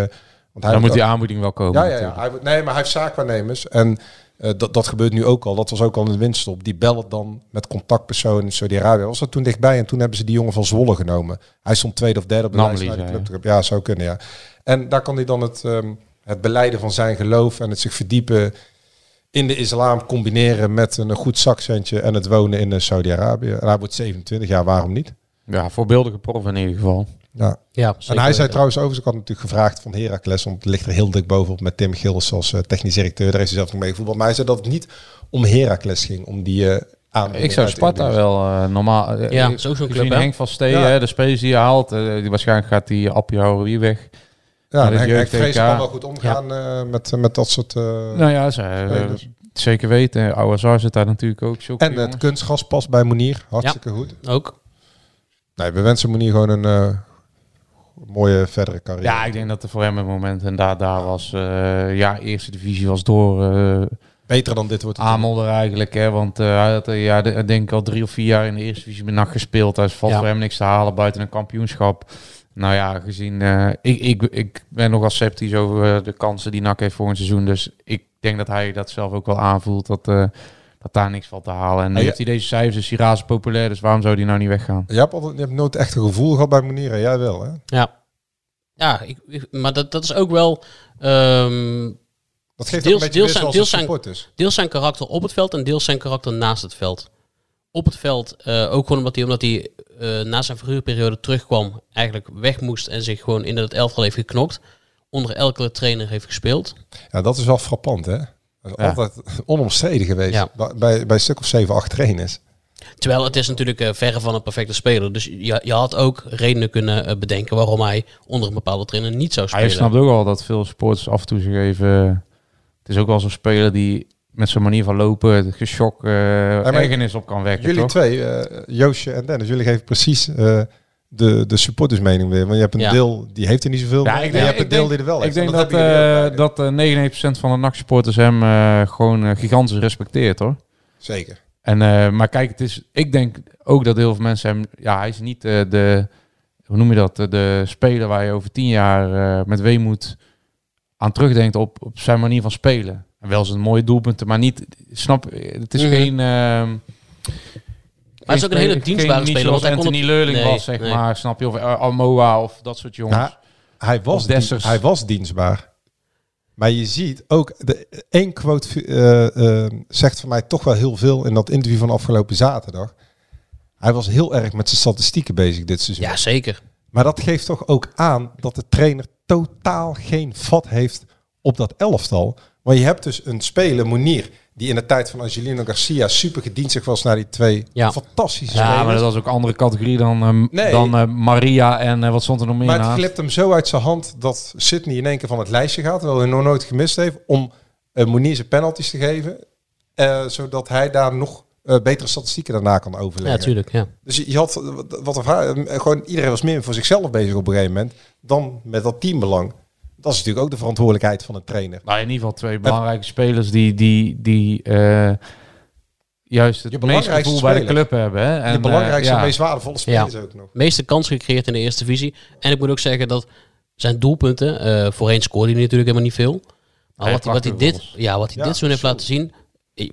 want hij dan moet die aanbieding wel komen. Ja, ja, ja. Hij, nee, maar hij heeft zaakwaarnemers. En uh, dat, dat gebeurt nu ook al. Dat was ook al een winststop. Die bellen dan met contactpersoon in Saudi-Arabië. Was dat toen dichtbij en toen hebben ze die jongen van Zwolle genomen. Hij stond tweede of derde op de Namely, lijst. Ja, club. ja, zou kunnen, ja. En daar kan hij dan het, um, het beleiden van zijn geloof en het zich verdiepen in de islam combineren met een goed zakcentje en het wonen in eh, Saudi-Arabië. En hij wordt 27 jaar, waarom niet? Ja, voorbeeldige prof in ieder geval. Ja. ja en hij zei trouwens overigens, ik had natuurlijk gevraagd van Heracles, want het ligt er heel dik bovenop met Tim Gilles als uh, technisch directeur. Daar heeft hij zelf nog mee gevoetbald. Maar hij zei dat het niet om Heracles ging, om die uh, aan. Ik zou Sparta wel uh, normaal. ja, zo zo'n club. Henk van Steen, ja. de spelers die je haalt, die waarschijnlijk gaat die Appie wie weg. Ja, en Henk, Henk kan wel goed omgaan ja. met, met dat soort. nou ja, ze, zeker weten. Oude zit daar natuurlijk ook. Zo en het kunstgas past bij Monier, hartstikke goed. Ook. Nee, we wensen Monier gewoon een mooie verdere carrière. Ja, ik denk dat er voor hem een moment en daar, daar was, uh, ja, eerste divisie was door. Uh, Beter dan dit wordt het. Amelder eigenlijk, hè, want uh, hij had ja, de, denk ik al drie of vier jaar in de eerste divisie met nacht gespeeld. Hij valt ja. voor hem niks te halen buiten een kampioenschap. Nou ja, gezien, ik, ik, ik ben nogal sceptisch over de kansen die NAC heeft voor een seizoen. Dus ik denk dat hij dat zelf ook wel aanvoelt, dat, dat daar niks valt te halen. En nu ja. heeft hij deze cijfers, is hij razend populair, dus waarom zou hij nou niet weggaan? Je hebt, altijd, je hebt nooit echt een gevoel gehad bij manieren, jij wel hè? Ja. Ja, ik, ik, maar dat, dat is ook wel... Um, dat geeft deels, een deels, zijn, deels, zijn, deels zijn karakter op het veld en deels zijn karakter naast het veld. Op het veld, uh, ook gewoon omdat hij, omdat hij uh, na zijn verhuurperiode terugkwam, eigenlijk weg moest en zich gewoon in het elftal heeft geknokt. Onder elke trainer heeft gespeeld. Ja, dat is wel frappant hè? Dat is Ja. altijd onomstreden geweest. Ja. Bij- Bij, een stuk of 7, 8 trainers. Terwijl het is natuurlijk eh, verre van een perfecte speler. Dus je, je had ook redenen kunnen eh, bedenken waarom hij onder een bepaalde trainer niet zou spelen. Hij snapt ook al dat veel supporters af en toe zich even... Het is ook wel zo'n speler die met zijn manier van lopen het geschok eh maar ergernis op kan wekken, Jullie toch? twee, Joosje en Dennis, jullie geven precies eh, de, de supportersmening weer. Want je hebt een Ja. deel die heeft er niet zoveel Ja, mee, ik en denk- je hebt een ik deel denk- die er wel Ik heeft. denk En dat, eh, beide. dat eh 99% van de NAC-supporters hem eh, gewoon eh, gigantisch respecteert, hoor. Zeker. En, eh, maar kijk, het is, ik denk ook dat heel veel mensen hem... Ja, hij is niet eh, de... Hoe noem je dat? De, de speler waar je over tien jaar eh, met weemoed aan terugdenkt op, op zijn manier van spelen. En wel zijn mooie doelpunten, maar niet... Snap, het is Mhm. geen... Maar hij is ook een hele geen- dienstbare niet speler. zoals Want hij kon Anthony het- Leurling Nee, was, zeg nee. maar. Snap je? Of Almoa of dat soort jongens. Ja, hij, was Dessers. hij was dienstbaar. Maar je ziet ook, de, één quote eh, eh, zegt voor mij toch wel heel veel in dat interview van afgelopen zaterdag. Hij was heel erg met zijn statistieken bezig dit seizoen. Ja, zeker. Maar dat geeft toch ook aan dat de trainer totaal geen vat heeft op dat elftal. Want je hebt dus een speler, Monier, die in de tijd van Angelino Garcia super gedienstig was naar die twee Ja. fantastische Ja, spelers. maar dat was ook een andere categorie dan, ehm, Nee. dan eh, Maria en eh, wat stond er nog meer Maar het glipt hem zo uit zijn hand dat Sydney in één keer van het lijstje gaat, terwijl hij nog nooit gemist heeft, om uh, Monier zijn penalties te geven, eh, zodat hij daar nog eh, betere statistieken daarna kan Ja, overleggen. natuurlijk. Ja. Dus je je had eh, wat- wat er eh, gewoon iedereen was meer voor zichzelf bezig op een gegeven moment dan met dat teambelang. Dat is natuurlijk ook de verantwoordelijkheid van een trainer. Nou, in ieder geval twee belangrijke spelers die, die, die eh, juist het meeste belangrijkste gevoel bij de club hebben. Hè? En, de belangrijkste eh, en ja. meest waardevolle spelers ook nog. meeste kans gecreëerd in de eerste divisie. En ik moet ook zeggen dat zijn doelpunten, eh voorheen scoorde hij natuurlijk helemaal niet veel. Maar wat, hij- wat hij dit, goals. ja, wat hij Ja, dit seizoen heeft zo. laten zien,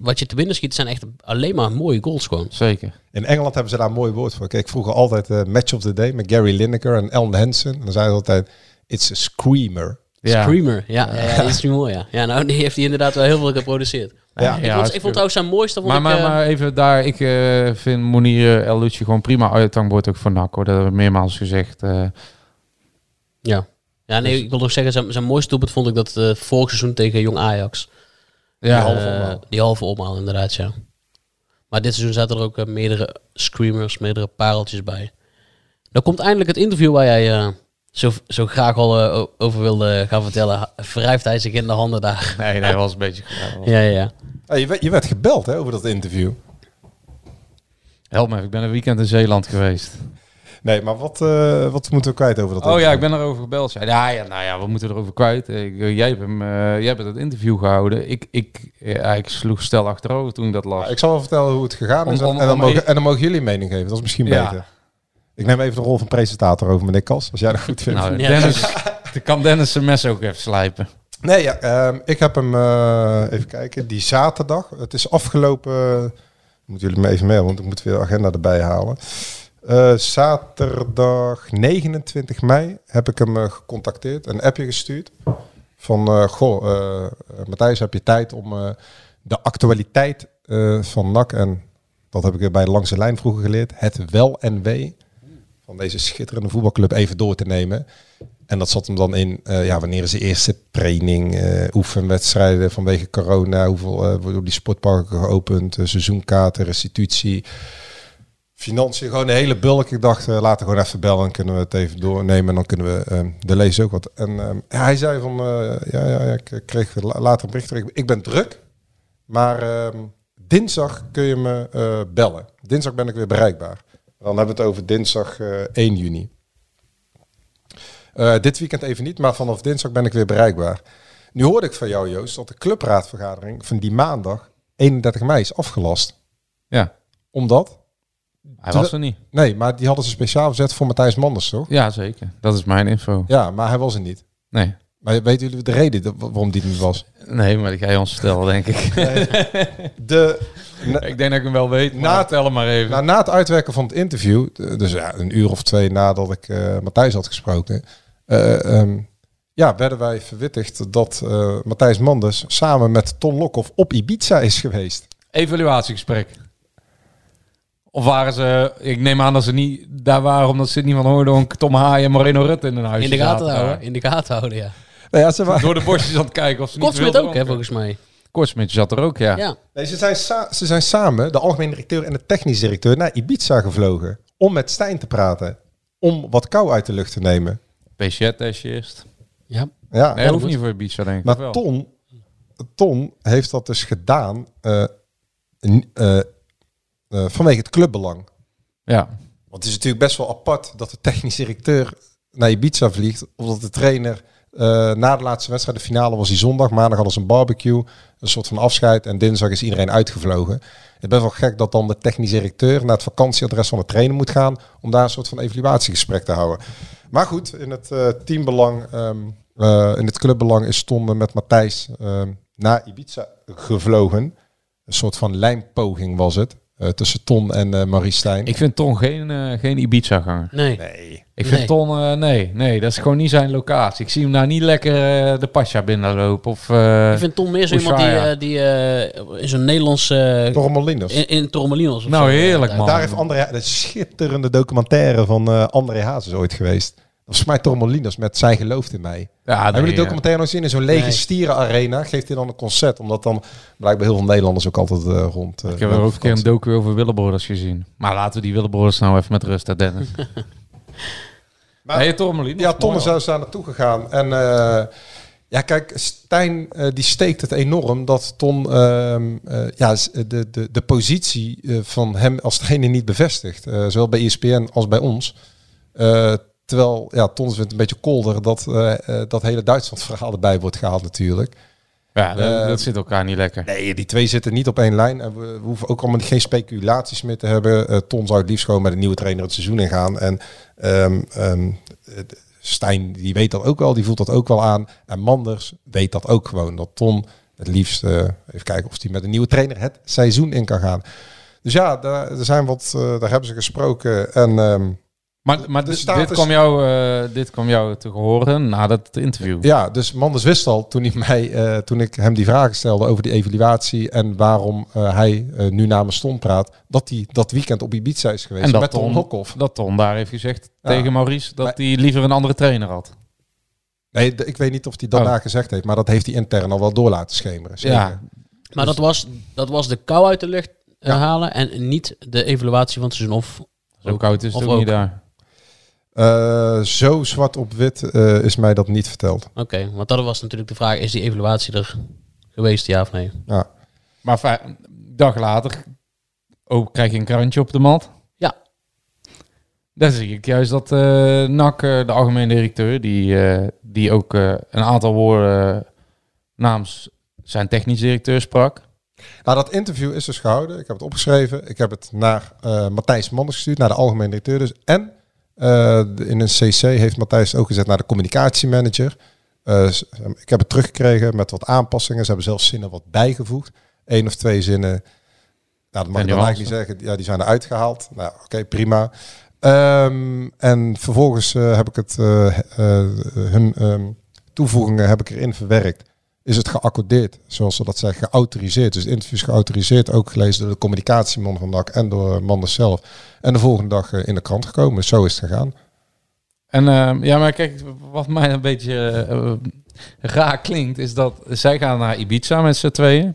wat je te binnen schiet, zijn echt alleen maar mooie goals gewoon. Zeker. In Engeland hebben ze daar een mooi woord voor. Kijk, vroeger altijd eh, Match of the Day met Gary Lineker en Ellen Hansen. En dan zeiden ze altijd, it's a screamer. Ja. Screamer, ja, ja, ja, die is nu mooi, ja. Ja, nou, die heeft hij inderdaad wel heel veel geproduceerd. Ja. ik, Ja, vond, ik vond trouwens zijn mooiste, vond Maar, ik... maar, eh, maar even daar, ik eh, vind Monier El Lucci gewoon prima uithangbord ook voor NAC. Hoor. Dat hebben we meermaals gezegd. eh. Ja. Ja, nee, ik wil nog zeggen, zijn, zijn mooiste doelpunt vond ik dat eh vorig seizoen tegen Jong Ajax. ja, Eh, halve omhaal. Die halve omhaal, inderdaad, ja. Maar dit seizoen zaten er ook eh, meerdere screamers, meerdere pareltjes bij. Dan komt eindelijk het interview waar jij eh, zo, zo graag al eh, over wilde gaan vertellen. Wrijft hij zich in de handen daar? Nee, nee, was een beetje... ja, was- Ja. Ja, je, werd, je werd gebeld hè, over dat interview. Help me ik ben een weekend in Zeeland geweest. Nee, maar wat, eh, wat moeten we kwijt over dat Oh ja, ik ben erover gebeld. Zei, ja, ja, nou ja, we moeten erover kwijt. Ik, eh, jij, hebt hem, jij hebt het interview gehouden. Ik, ik, ja, ik sloeg stel achterover toen ik dat las. Ja, ik zal wel vertellen hoe het gegaan is. Om- en, dan om mogen, en dan mogen jullie mening geven. Dat is misschien Ja. beter. Ik neem even de rol van presentator over, meneer Kas. Als jij dat goed vindt. Nou. Dennis, dan kan Dennis zijn mes ook even slijpen. Nee, ja, ehm, ik heb hem, eh, even kijken, die zaterdag. Het is afgelopen, moeten jullie me even mee, want ik moet weer de agenda erbij halen. Eh, zaterdag 29 mei heb ik hem eh, gecontacteerd, een appje gestuurd. Van, eh, goh, Matthijs, heb je tijd om eh, de actualiteit eh, van NAC en, dat heb ik bij Langs de Lijn vroeger geleerd, het wel en wee van deze schitterende voetbalclub even door te nemen. En dat zat hem dan in, eh, ja, wanneer is de eerste training, eh, oefenwedstrijden vanwege corona, hoeveel eh, worden die sportparken geopend, seizoenkaarten, restitutie, financiën, gewoon een hele bulk. Ik dacht, laten we gewoon even bellen en kunnen we het even doornemen en dan kunnen we de lezen ook wat. En eh, ja, hij zei van, ja, ja, ik kreeg la- later een bericht ik ben druk, maar ehm, dinsdag kun je me bellen. Dinsdag ben ik weer bereikbaar. Dan hebben we het over dinsdag eh, 1 juni. Eh, dit weekend even niet, maar vanaf dinsdag ben ik weer bereikbaar. Nu hoorde ik van jou, Joost, dat de clubraadvergadering van die maandag, 31 mei, is afgelast. Ja, Omdat? hij was er niet. Nee, maar die hadden ze speciaal gezet voor Matthijs Manders, toch? Ja, zeker. Dat is mijn info. Ja, maar hij was er niet. Nee. Maar weten jullie de reden waarom die er niet was? Nee, maar die ga je ons vertellen, denk ik. De, na, ik denk dat ik hem wel weet, maar Na- vertel hem maar even. nou, na het uitwerken van het interview, dus ja, een uur of twee nadat ik eh, Matthijs had gesproken, eh, ehm, ja, werden wij verwittigd dat eh, Matthijs Manders samen met Ton Lokhoff op Ibiza is geweest. Evaluatiegesprek. Of waren ze... Ik neem aan dat ze niet daar waren omdat ze het niet van Hoordonk, Tom Haaien en Moreno Rutte in een huis In de gaten houden, in de gaten houden, ja. Nou ja, ze waren, Door de bosjes aan het kijken of ze niet Kortsmit ook, hè, volgens mij. Kortsmit zat er ook, ja. Ja. Nee, ze, zijn ze zijn samen, de algemene directeur en de technisch directeur, naar Ibiza gevlogen. Om met Stijn te praten. Om wat kou uit de lucht te nemen. PCR-test eerst. Ja. Ja, Nee, dat hoeft niet voor Ibiza, denk ik. maar wel? Ton, Ton heeft dat dus gedaan eh, eh, eh, vanwege het clubbelang. Ja. Want het is natuurlijk best wel apart dat de technisch directeur naar Ibiza vliegt. Of dat de trainer eh, na de laatste wedstrijd, de finale was die zondag. Maandag hadden ze een barbecue. Een soort van afscheid. En dinsdag is iedereen uitgevlogen. Het is best wel gek dat dan de technisch directeur naar het vakantieadres van de trainer moet gaan. Om daar een soort van evaluatiegesprek te houden. Maar goed, in het eh, teambelang, ehm, eh, in het clubbelang is Ton met Matthijs ehm, naar Ibiza gevlogen. Een soort van lijmpoging was het. eh, tussen Ton en eh Marie Stijn. Ik vind Ton geen, eh, geen Ibiza-ganger. Nee. Nee. Ik vind Nee. Ton, eh, nee, nee, dat is gewoon niet zijn locatie. Ik zie hem nou niet lekker eh, de Pasja binnenlopen. Of, eh, Ik vind Tom meer zo iemand die, die eh, in zo'n Nederlands... eh Torremolinos. in, in Torremolinos of Nou, zo, heerlijk, daar- man. Daar heeft André, de schitterende documentaire van eh André Hazes ooit geweest. Dat was mij Torremolinos met Zij gelooft in mij. ja, Hebben jullie die documentaire nog gezien? In zo'n lege Nee. stierenarena geeft hij dan een concert. Omdat dan blijkbaar heel veel Nederlanders ook altijd eh, rond. Ik heb er ook een keer een docu over Willebroeders gezien. Maar laten we die Willebroeders nou even met rust, hè, Dennis. Maar- nee, Torremolinos. Ja, mooi, is daar naartoe gegaan. En eh, ja, kijk, Stijn eh, die steekt het enorm dat Ton ehm, eh, ja, de, de, de positie van hem als trainer niet bevestigt. Zowel bij ESPN als bij ons. Terwijl, ja, Ton vindt het een beetje kolder dat dat hele Duitsland verhaal erbij wordt gehaald natuurlijk. Ja, dat, Eh, dat zit elkaar niet lekker. Nee, die twee zitten niet op één lijn. En we, we hoeven ook allemaal geen speculaties meer te hebben. Eh, Ton zou het liefst gewoon met een nieuwe trainer het seizoen ingaan. En ehm, ehm, eh, Stijn, die weet dat ook wel. Die voelt dat ook wel aan. En Manders weet dat ook gewoon. Dat Ton het liefst, eh, even kijken of hij met een nieuwe trainer het seizoen in kan gaan. Dus ja, daar, er zijn wat, daar hebben ze gesproken. En ehm, Maar, maar de dit, status- dit, kwam jou, eh, dit kwam jou te horen na dat interview. Ja, dus Manders wist al toen, hij mij, eh, toen ik hem die vragen stelde over die evaluatie en waarom eh, hij nu namens Ton praat, dat hij dat weekend op Ibiza is geweest En dat met Ton Ton, Lokhoff. dat Ton daar heeft gezegd Ja. tegen Maurice dat Maar- hij liever een andere trainer had. Nee, ik weet niet of hij daarna Oh. gezegd heeft, maar dat heeft hij intern al wel door laten schemeren. Zeker. Ja. Maar dat, was, dat was de kou uit de lucht eh, halen en niet de evaluatie van het seizoen. Of, Zo koud is het Of ook, niet ook. daar. Eh, zo zwart op wit eh, is mij dat niet verteld. Oké, want dat was natuurlijk de vraag, is die evaluatie er geweest, ja of nee? Ja. Maar een dag later ook krijg je een krantje op de mat. Ja. Daar zie ik juist dat eh NAC, de algemeen directeur, die, eh, die ook eh, een aantal woorden namens zijn technisch directeur sprak. Nou, dat interview is dus gehouden. Ik heb het opgeschreven. Ik heb het naar eh, Matthijs Manders gestuurd, naar de algemeen directeur dus. En eh, in een CC heeft Matthijs ook gezet naar de communicatiemanager. S- ik heb het teruggekregen met wat aanpassingen. Ze hebben zelfs zinnen wat bijgevoegd. Eén of twee zinnen. Nou, dat mag ik dan eigenlijk niet zeggen. Ja, die zijn eruit gehaald. Nou, oké, prima. Ehm, en vervolgens eh, heb ik het, hun ehm, toevoegingen heb ik erin verwerkt is het geaccordeerd, zoals ze dat zeggen, geautoriseerd. Dus het interview is geautoriseerd, ook gelezen door de communicatieman van NAC en door Manders zelf. En de volgende dag eh, in de krant gekomen. Zo is het gegaan. En eh, ja, maar kijk, wat mij een beetje eh, raar klinkt, is dat zij gaan naar Ibiza met z'n tweeën.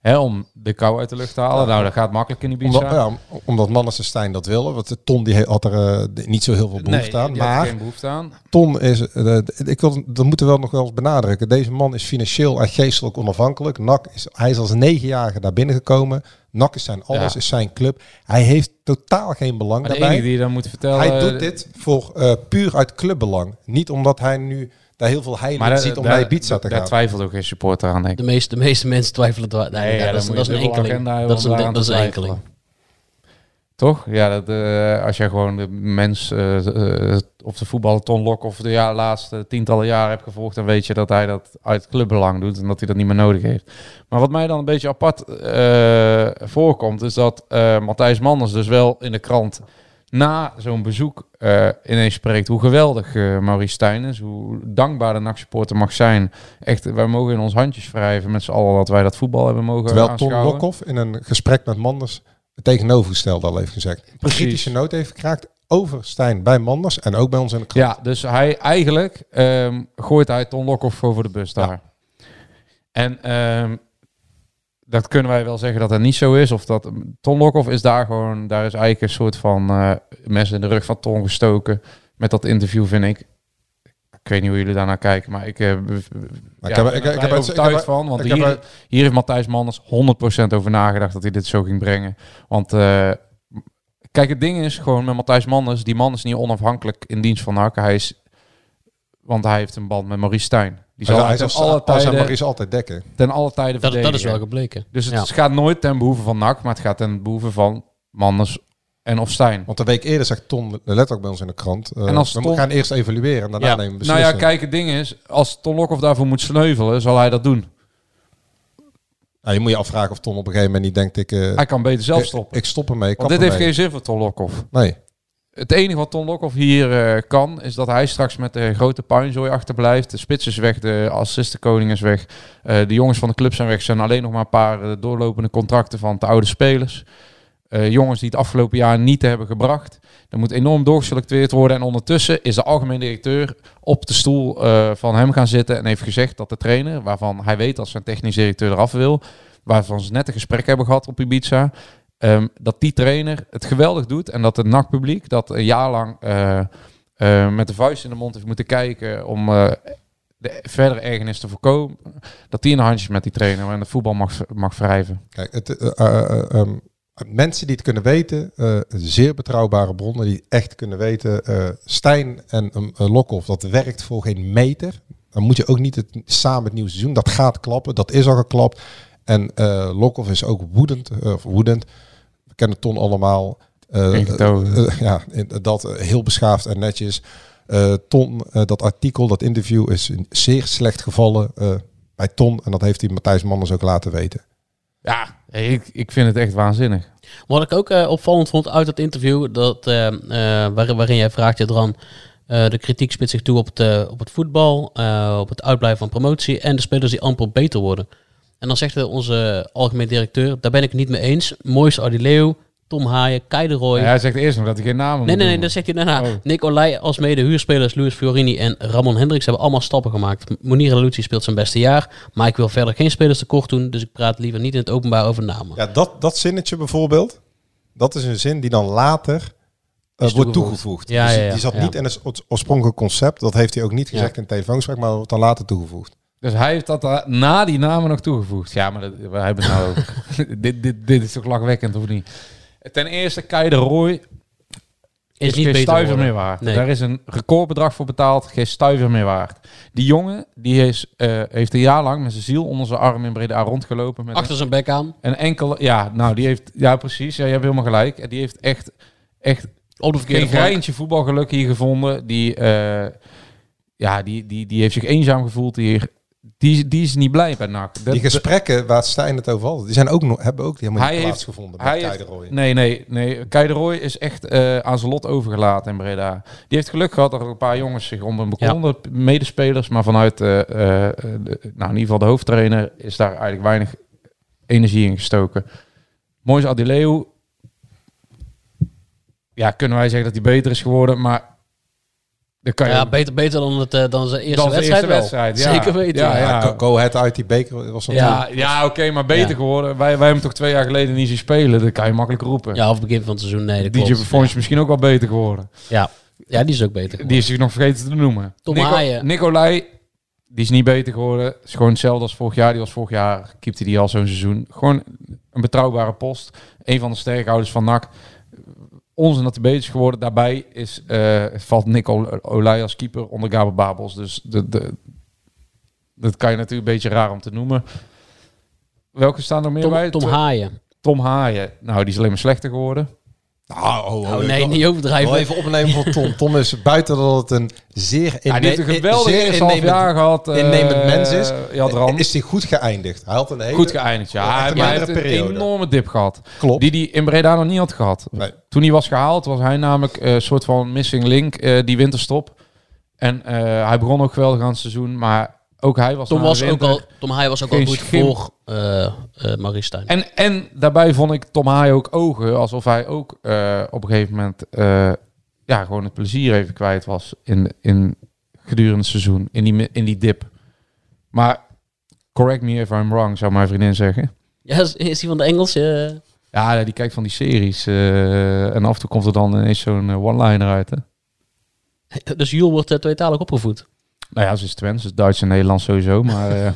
Hè, om de kou uit de lucht te halen. Nou, dat gaat makkelijk in Ibiza. Omdat, ja, omdat Manders en Stijn dat willen. Want Ton die had er eh, niet zo heel veel behoefte nee, aan. Maar geen behoefte aan. Ton is, eh, ik wil, dat moeten we wel nog wel eens benadrukken. Deze man is financieel en geestelijk onafhankelijk. NAC is, hij is als negenjarige daar binnengekomen. NAC is zijn alles, Ja. is zijn club. Hij heeft totaal geen belang Maar daarbij. enige die dan moet vertellen... Hij doet dit voor eh, puur uit clubbelang. Niet omdat hij nu daar heel veel heilig Maar ziet om daar- naar Ibiza te daar gaan. twijfelt ook geen supporter aan, denk ik. De meeste, de meeste mensen twijfelen. dwa- Nee, Nee, ja, dat, is, een enkeling. Dat is een, dat is een enkeling. Toch? Ja, dat, eh, als jij gewoon de mens eh, eh, of de voetballer Ton Lok of de ja, laatste tientallen jaren hebt gevolgd, dan weet je dat hij dat uit clubbelang doet en dat hij dat niet meer nodig heeft. Maar wat mij dan een beetje apart eh, voorkomt, is dat eh, Matthijs Manders dus wel in de krant na zo'n bezoek eh, ineens spreekt hoe geweldig eh Maurice Stijn is, hoe dankbaar de NAC-supporter mag zijn. Echt, wij mogen in ons handjes wrijven met z'n allen dat wij dat voetbal hebben mogen Terwijl aanschouwen. Lokhoff in een gesprek met Manders het tegenovergestelde al heeft gezegd. Een Precies. kritische noot heeft gekraakt over Stijn bij Manders en ook bij ons in de krant. Ja, dus hij eigenlijk ehm, gooit hij Ton Lokhoff voor de bus daar. En ehm, dat kunnen wij wel zeggen dat dat niet zo is. Of dat Ton Lokhoff is daar gewoon, daar is eigenlijk een soort van mes in de rug van Ton gestoken. Met dat interview vind ik. Ik weet niet hoe jullie daarnaar kijken, maar ik, Maar ja, ik heb- ik- er heb- overtuigd ik heb- van. Want heb- hier, hier heeft Matthijs Manders 100% over nagedacht dat hij dit zo ging brengen. Want eh, kijk, het ding is gewoon met Matthijs Manders, die man is niet onafhankelijk in dienst van NAC. Hij is, want hij heeft een band met Maurice Stijn. Die zal hij zal ten alle tijden, Maurice altijd dekken. ten alle tijden Dat, dat is verdedigen. wel gebleken. Dus het Ja. gaat nooit ten behoeve van NAC, maar het gaat ten behoeve van Manders en of Stijn. Want een week eerder zegt Ton letterlijk bij ons in de krant. eh, En als we Ton- gaan eerst evalueren en daarna Ja. nemen we Nou ja, kijk, het ding is, als Ton Lokhoff daarvoor moet sneuvelen, zal hij dat doen. Nou, je moet je afvragen of Ton op een gegeven moment niet denkt, ik, eh, Hij kan beter zelf stoppen. Ik, stop ermee. ik Want dit heeft geen zin voor Ton Lokhoff. Nee. Het enige wat Ton Lokhoff hier eh, kan, is dat hij straks met de grote puinzooi achterblijft. De spits is weg, de assistenkoning is weg. Eh, de jongens van de club zijn weg. Zijn alleen nog maar een paar eh, doorlopende contracten van te oude spelers. Jongens die het afgelopen jaar niet hebben gebracht. Er moet enorm doorgeselecteerd worden. En ondertussen is de algemeen directeur op de stoel van hem gaan zitten. En heeft gezegd dat de trainer, waarvan hij weet dat zijn technisch directeur eraf wil. Waarvan ze net een gesprek hebben gehad op Ibiza. Ehm, dat die trainer het geweldig doet. En dat het NAC-publiek dat een jaar lang eh, eh, met de vuist in de mond heeft moeten kijken om eh, de verdere ergernis te voorkomen. Dat die in de handjes met die trainer en het voetbal mag, mag wrijven. Kijk, het, eh, eh, eh, ehm, mensen die het kunnen weten, zeer betrouwbare bronnen die echt kunnen weten. Stijn en um, Lokhoff, dat werkt voor geen meter. Dan moet je ook niet het, samen het nieuwe seizoen. Dat gaat klappen, dat is al geklapt. En eh Lokhoff is ook woedend, of woedend. Kennen Ton allemaal. Eh, eh, eh, ja, in- dat heel beschaafd en netjes. Eh, Ton, eh, dat artikel, dat interview is zeer slecht gevallen eh, bij Ton. En dat heeft hij Matthijs Manders ook laten weten. Ja, ik, ik vind het echt waanzinnig. Wat ik ook eh, opvallend vond uit dat interview, dat, eh, eh, waarin, waarin jij vraagt, Jadran, eh de kritiek spitst zich toe op het, op het voetbal, eh, op het uitblijven van promotie en de spelers die amper beter worden. En dan zegt onze algemeen directeur, daar ben ik het niet mee eens. Mois Adileo, Tom Haaien, Kai de Roy. Ja, hij zegt eerst nog dat hij geen namen Nee, moet nee, nee, dat zegt hij daarna. Oh. Nick Olij als mede huurspelers, Luis Fiorini en Ramon Hendricks hebben allemaal stappen gemaakt. Munir Lucci speelt zijn beste jaar, maar ik wil verder geen spelers tekort doen, dus ik praat liever niet in het openbaar over namen. Ja, dat, dat zinnetje bijvoorbeeld, dat is een zin die dan later eh, Is wordt toegevoegd. Ja, Dus ja, ja, die zat ja. niet in het oorspronkelijke concept. Dat heeft hij ook niet Ja. gezegd in het telefoongesprek, maar dat wordt dan later toegevoegd. Dus hij heeft dat daar na die namen nog toegevoegd. Ja, maar dat, wij hebben nou dit, dit, dit is toch lachwekkend, of niet? Ten eerste, Kai de Roy is, Is niet geen stuiver meer waard. Nee. Daar is een recordbedrag voor betaald, geen stuiver meer waard. Die jongen die is, eh, heeft een jaar lang met zijn ziel onder zijn arm in Breda rondgelopen. Met Achter zijn bek aan. een enkele, ja, nou die heeft, ja precies, ja, je hebt helemaal gelijk. En Die heeft echt, echt Op de geen greintje voetbalgeluk hier gevonden. Die, eh, ja, die, die, die heeft zich eenzaam gevoeld hier. Die, die is niet blij bij NAC. Dat- Die gesprekken waar Stijn het over had, die zijn ook nog, hebben ook helemaal Hij niet heeft- plaatsgevonden bij hij Kai heeft- de Roy. Nee, nee, nee. Kai de Roy is echt eh, aan zijn lot overgelaten in Breda. Die heeft geluk gehad dat er een paar jongens zich om hem bekonden, medespelers. Maar vanuit, eh, eh, de, nou in ieder geval de hoofdtrainer, is daar eigenlijk weinig energie in gestoken. Mois Adileu, ja, kunnen wij zeggen dat hij beter is geworden, maar dan kan je Ja, beter, beter dan, het, eh, dan zijn eerste dan wedstrijd eerste wel. wedstrijd. Ja. Zeker weten. Ja, Ja, ja. Go, ahead uit die beker was. Ja, ja oké, maar beter Ja. geworden. Wij, wij hebben hem toch twee jaar geleden niet zien spelen. Dat kan je makkelijk roepen. Ja, of begin van het seizoen. Nee, dat DJ klopt. Performance is misschien ook wel beter geworden. Ja. ja, die is ook beter. Die is zich nog vergeten te noemen. Tom Nico, Haaien. Nicolai, die is niet beter geworden. Is gewoon hetzelfde als vorig jaar. Die was vorig jaar, keepte die al zo'n seizoen. Gewoon een betrouwbare post. Een van de sterkhouders van NAC. Onzin dat hij beter is geworden. Daarbij is, eh, valt Nico Olij als keeper onder Gabel Babels. Dus de, de, dat kan je natuurlijk een beetje raar om te noemen. Welke staan er meer bij? Tom, Tom Haaien. Tom Haaien. Nou, die is alleen maar slechter geworden. Nou, oh, oh, Oh, ik nee, niet overdrijven. Wel even opnemen van Tom. Tom is buiten dat het een zeer, Ja, die heeft een inne- geweldig zeer innemend- jaar gehad. eh, innemend mens is. Ja, Dran. Is hij goed geëindigd? Hij had een hele... Goed geëindigd, ja. Hij, heeft een enorme dip gehad. Klopt. Die hij in Breda nog niet had gehad. Nee. Toen hij was gehaald, was hij namelijk eh, een soort van missing link, eh, die winterstop. En eh, hij begon ook geweldig aan het seizoen, maar ook hij was Tom, was ook al, Tom Haaien was ook al goed schim. voor Maurice Stijn. En, en daarbij vond ik Tom Haaien ook ogen, alsof hij ook eh, op een gegeven moment ja, gewoon het plezier even kwijt was in, in gedurende het seizoen, in die, in die dip. Maar correct me if I'm wrong, zou mijn vriendin zeggen. Ja, is, is die van de Engelse? Ja, die kijkt van die series. en af en toe komt er dan ineens zo'n one-liner uit. Hè? Dus Jules wordt uh, tweetalig opgevoed. Nou ja, ze is Twents, dus Duits en Nederlands sowieso. Maar eh,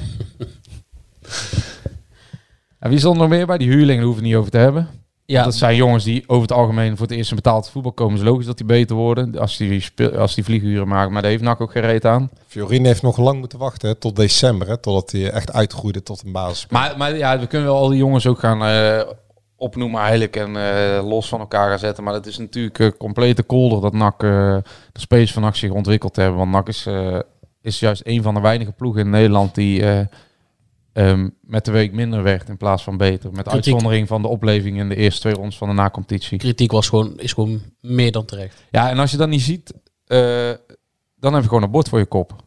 en wie stond er nog meer bij? Die huurlingen hoeven het niet over te hebben. Ja, Dat zijn jongens die over het algemeen voor het eerst in betaald voetbal komen. is logisch dat die beter worden als die, speel, als die vlieguren maken. Maar daar heeft NAC ook geen reet aan. Fiorin heeft nog lang moeten wachten hè, tot december, hè, totdat hij echt uitgroeide tot een basis. Maar, maar ja, we kunnen wel al die jongens ook gaan eh, opnoemen eigenlijk en eh, los van elkaar gaan zetten. Maar het is natuurlijk een complete kolder dat NAC, eh, de spelers van NAC zich ontwikkeld hebben. Want NAC is, eh, is juist een van de weinige ploegen in Nederland die eh, ehm, met de week minder werd in plaats van beter. Met Kritiek. uitzondering van de opleving in de eerste twee rondes van de na-competitie. kritiek was gewoon, is gewoon meer dan terecht. Ja, en als je dat niet ziet, eh, dan heb je gewoon een bord voor je kop.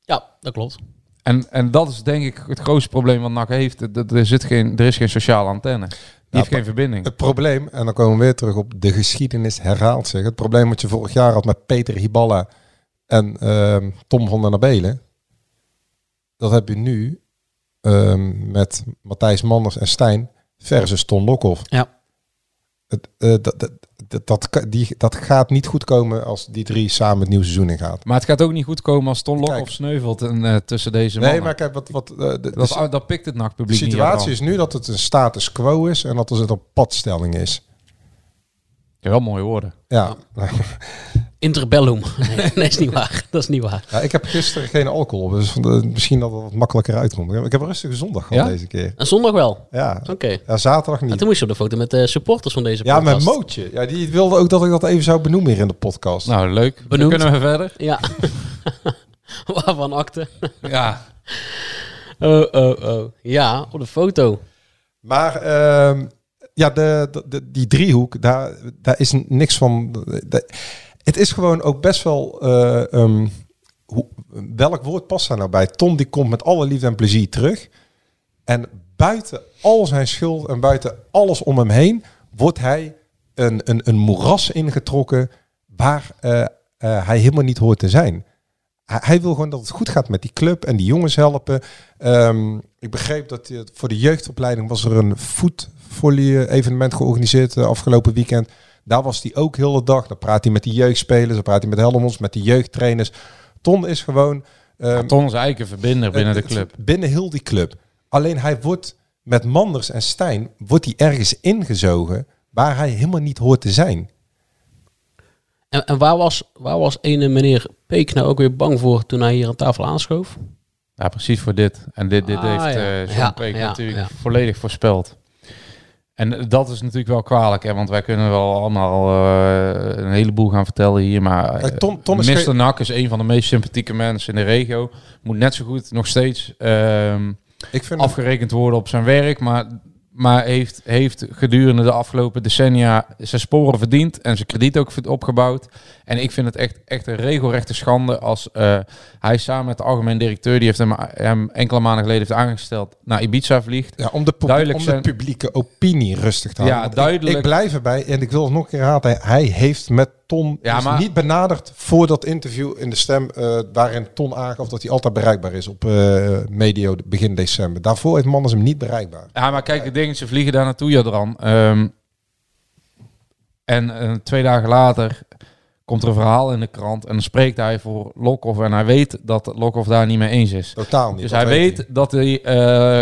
Ja, dat klopt. En, en dat is denk ik het grootste probleem wat NAC heeft. Er, er, zit geen, er is geen sociale antenne. Die heeft geen verbinding. Het probleem, en dan komen we weer terug op de geschiedenis herhaalt zich. Het probleem wat je vorig jaar had met Peter Hiballa en ehm, Tom van der Nabelen. Dat heb je nu ehm, met Matthijs Manders en Stijn versus Ton Lokhoff. Ja. Het, eh, dat, dat, dat, die, dat gaat niet goed komen als die drie samen het nieuwe seizoen ingaan. Maar het gaat ook niet goed komen als Ton. Lokhoff sneuvelt en, eh, tussen deze Nee, mannen. maar kijk, wat, wat, eh, de, de, dat, dat pikt het de NAC-publiek niet situatie is nu dat het een status quo is en dat er een padstelling is. Ja, wel mooie woorden. Ja, Interbellum. Nee, nee, is niet waar. Dat is niet waar. Ja, ik heb gisteren geen alcohol, op, dus misschien dat het wat makkelijker uitkomt. Ik heb een rustige zondag gehad Ja? deze keer. En zondag wel. Ja, Oké. ja zaterdag En niet. toen moest je op de foto met de supporters van deze Ja, met podcast. Mootje. Ja, die wilde ook dat ik dat even zou benoemen hier in de podcast. Nou, leuk. Dan Benoemd. kunnen we verder. Ja. Waarvan akte. Ja. Oh, oh, oh. Ja, op de foto. Maar ehm, ja, de, die driehoek, daar, daar is niks van. het is gewoon ook best wel. eh, ehm, welk woord past daar nou bij? Tom die komt met alle liefde en plezier terug. En buiten al zijn schuld en buiten alles om hem heen, wordt hij een, een, een moeras ingetrokken waar eh, eh, hij helemaal niet hoort te zijn. Hij, hij wil gewoon dat het goed gaat met die club en die jongens helpen. Ehm, ik begreep dat voor de jeugdopleiding was er een voetvolley evenement georganiseerd eh, afgelopen weekend. Daar was hij ook heel de dag. Dan praat hij met die jeugdspelers, dan praat hij met Helmons, met die jeugdtrainers. Ton is gewoon ehm, Ja, Ton is eigenlijk een verbinder binnen de club. Binnen heel die club. Alleen hij wordt met Manders en Stijn wordt hij ergens ingezogen waar hij helemaal niet hoort te zijn. En, en waar, was, waar was ene meneer Peek nou ook weer bang voor toen hij hier aan tafel aanschoof? Ja, precies voor dit. En dit, dit Ah, heeft ja. eh John Ja, Preek ja, natuurlijk ja. volledig voorspeld. En dat is natuurlijk wel kwalijk, hè, want wij kunnen wel allemaal eh, een heleboel gaan vertellen hier, maar Ton is Mr. Nak is een van de meest sympathieke mensen in de regio. Moet net zo goed nog steeds ehm, Ik vind afgerekend worden op zijn werk, maar, maar heeft, heeft gedurende de afgelopen decennia zijn sporen verdiend en zijn krediet ook opgebouwd. En ik vind het echt, echt een regelrechte schande als eh, hij samen met de algemeen directeur, die heeft hem, hem enkele maanden geleden heeft aangesteld, naar Ibiza vliegt. ja, om de, duidelijk om de publieke opinie rustig te Ja, houden. Ik- duidelijk. Ik, blijf erbij en ik wil het nog een keer herhalen. Hij heeft met Ton Ja, dus maar- niet benaderd voor dat interview in de stem eh, waarin Ton aangaf dat hij altijd bereikbaar is op eh, medio begin december. Daarvoor heeft Manders hem niet bereikbaar. Ja, maar kijk, het ding is, ze vliegen daar naartoe, Jadran. Ehm en eh, twee dagen later komt er een verhaal in de krant en dan spreekt hij voor Lokhoff en hij weet dat Lokhoff daar niet mee eens is. Totaal niet. Dus hij weet dat hij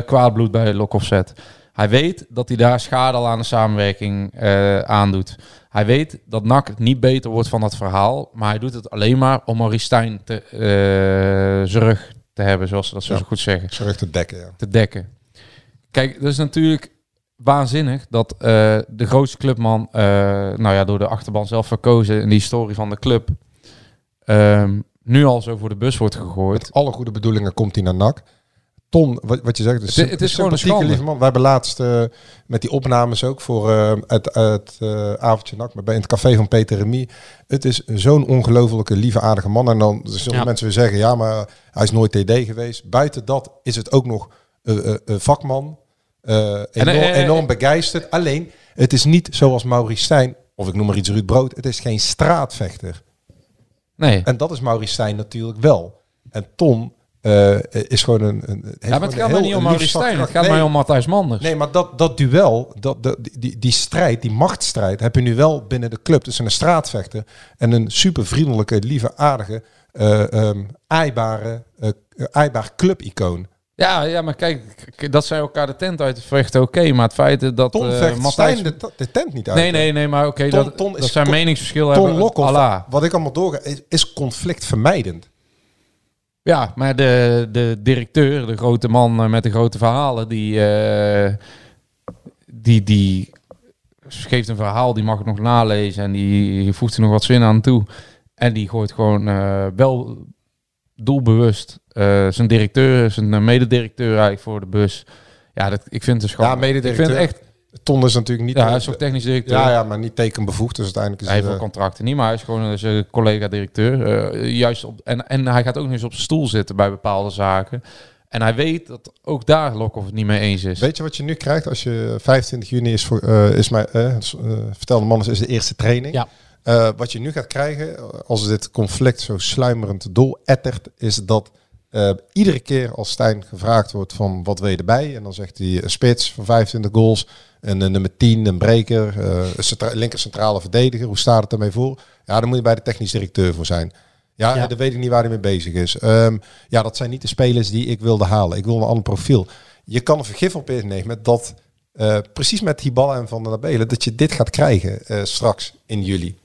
kwaad bloed bij Lokhoff zet. Hij weet dat hij daar schade al aan de samenwerking eh, aandoet. Hij weet dat NAC niet beter wordt van dat verhaal. Maar hij doet het alleen maar om Maurice Stijn te, eh, zijn rug te hebben, zoals ze dat zo Ja. goed zeggen Terug te dekken, ja. te dekken. Kijk, dat is natuurlijk waanzinnig dat eh, de grootste clubman, eh, nou ja, door de achterban zelf verkozen in die historie van de club, ehm, nu al zo voor de bus wordt gegooid. Met alle goede bedoelingen komt hij naar NAC. Ton, wat, wat je zegt, Het- het is gewoon een schande. lieve man. We hebben laatst eh, met die opnames ook voor eh, het, het eh, avondje NAC, maar bij in het café van Peter Remy. Het is zo'n ongelofelijke lieve aardige man. En dan zullen Ja. mensen weer zeggen, ja, maar hij is nooit TD geweest. Buiten dat is het ook nog een vakman. enorm, eh, enorm begeisterd. Alleen, het is niet zoals Maurice Stijn, of ik noem maar iets Ruud Brood. Het is geen straatvechter. Nee, En dat is Maurice Stijn natuurlijk wel. En Ton eh, is gewoon een... een Ja, maar het gaat mij niet om Maurice Stijn. Het gaat Nee, mij om Matthijs Manders. Nee, maar dat, dat duel, dat, dat, die- die, strijd, die machtsstrijd, heb je nu wel binnen de club. Tussen een straatvechter en een super vriendelijke, lieve, aardige, eh ehm aaibare, eh, aaibaar clubicoon. Ja, ja, maar kijk, dat zij elkaar de tent uit vechten, oké. maar het feit dat Ton Matthijs... De, de tent niet uit. Nee, nee, nee, maar oké, dat, Ton dat zijn meningsverschillen Ton hebben. Lokhoff, wat ik allemaal doorga, is, is conflictvermijdend. Ja, maar de, de directeur, de grote man eh, met de grote verhalen, die, eh, die, die geeft een verhaal, die mag ik nog nalezen en die voegt er nog wat zin aan toe. En die gooit gewoon eh, wel doelbewust zijn directeur, zijn mededirecteur eigenlijk voor de bus. Ja, dat, ik vind het een schande. Ja, mededirecteur. Ik vind het echt, Ton is natuurlijk niet... ja, hij is ook technisch directeur. ja, ja, maar niet tekenbevoegd, dus uiteindelijk is Hij heeft wel eh, contracten niet, maar hij is gewoon eh, zijn collega-directeur. Eh, juist op, en, en hij gaat ook nog eens op zijn stoel zitten bij bepaalde zaken. En hij weet dat ook daar Lokhoff het niet mee eens is. Weet je wat je nu krijgt als je 25 juni is voor eh, is mijn eh, eh, vertelde man is, is de eerste training. Ja. Eh, wat je nu gaat krijgen eh, als dit conflict zo sluimerend doorettert, is dat eh, iedere keer als Stijn gevraagd wordt van wat wil je erbij, en dan zegt hij een spits van 25 goals, en een nummer 10, een breker, een centra- linker centrale verdediger. Hoe staat het ermee voor? Ja, dan moet je bij de technisch directeur voor zijn. Ja, Ja. dan weet ik niet waar hij mee bezig is. Ehm, ja, dat zijn niet de spelers die ik wilde halen. Ik wil een ander profiel. Je kan er vergif op innemen dat eh, precies met Hiballa en Van der Nabelen dat je dit gaat krijgen straks in juli.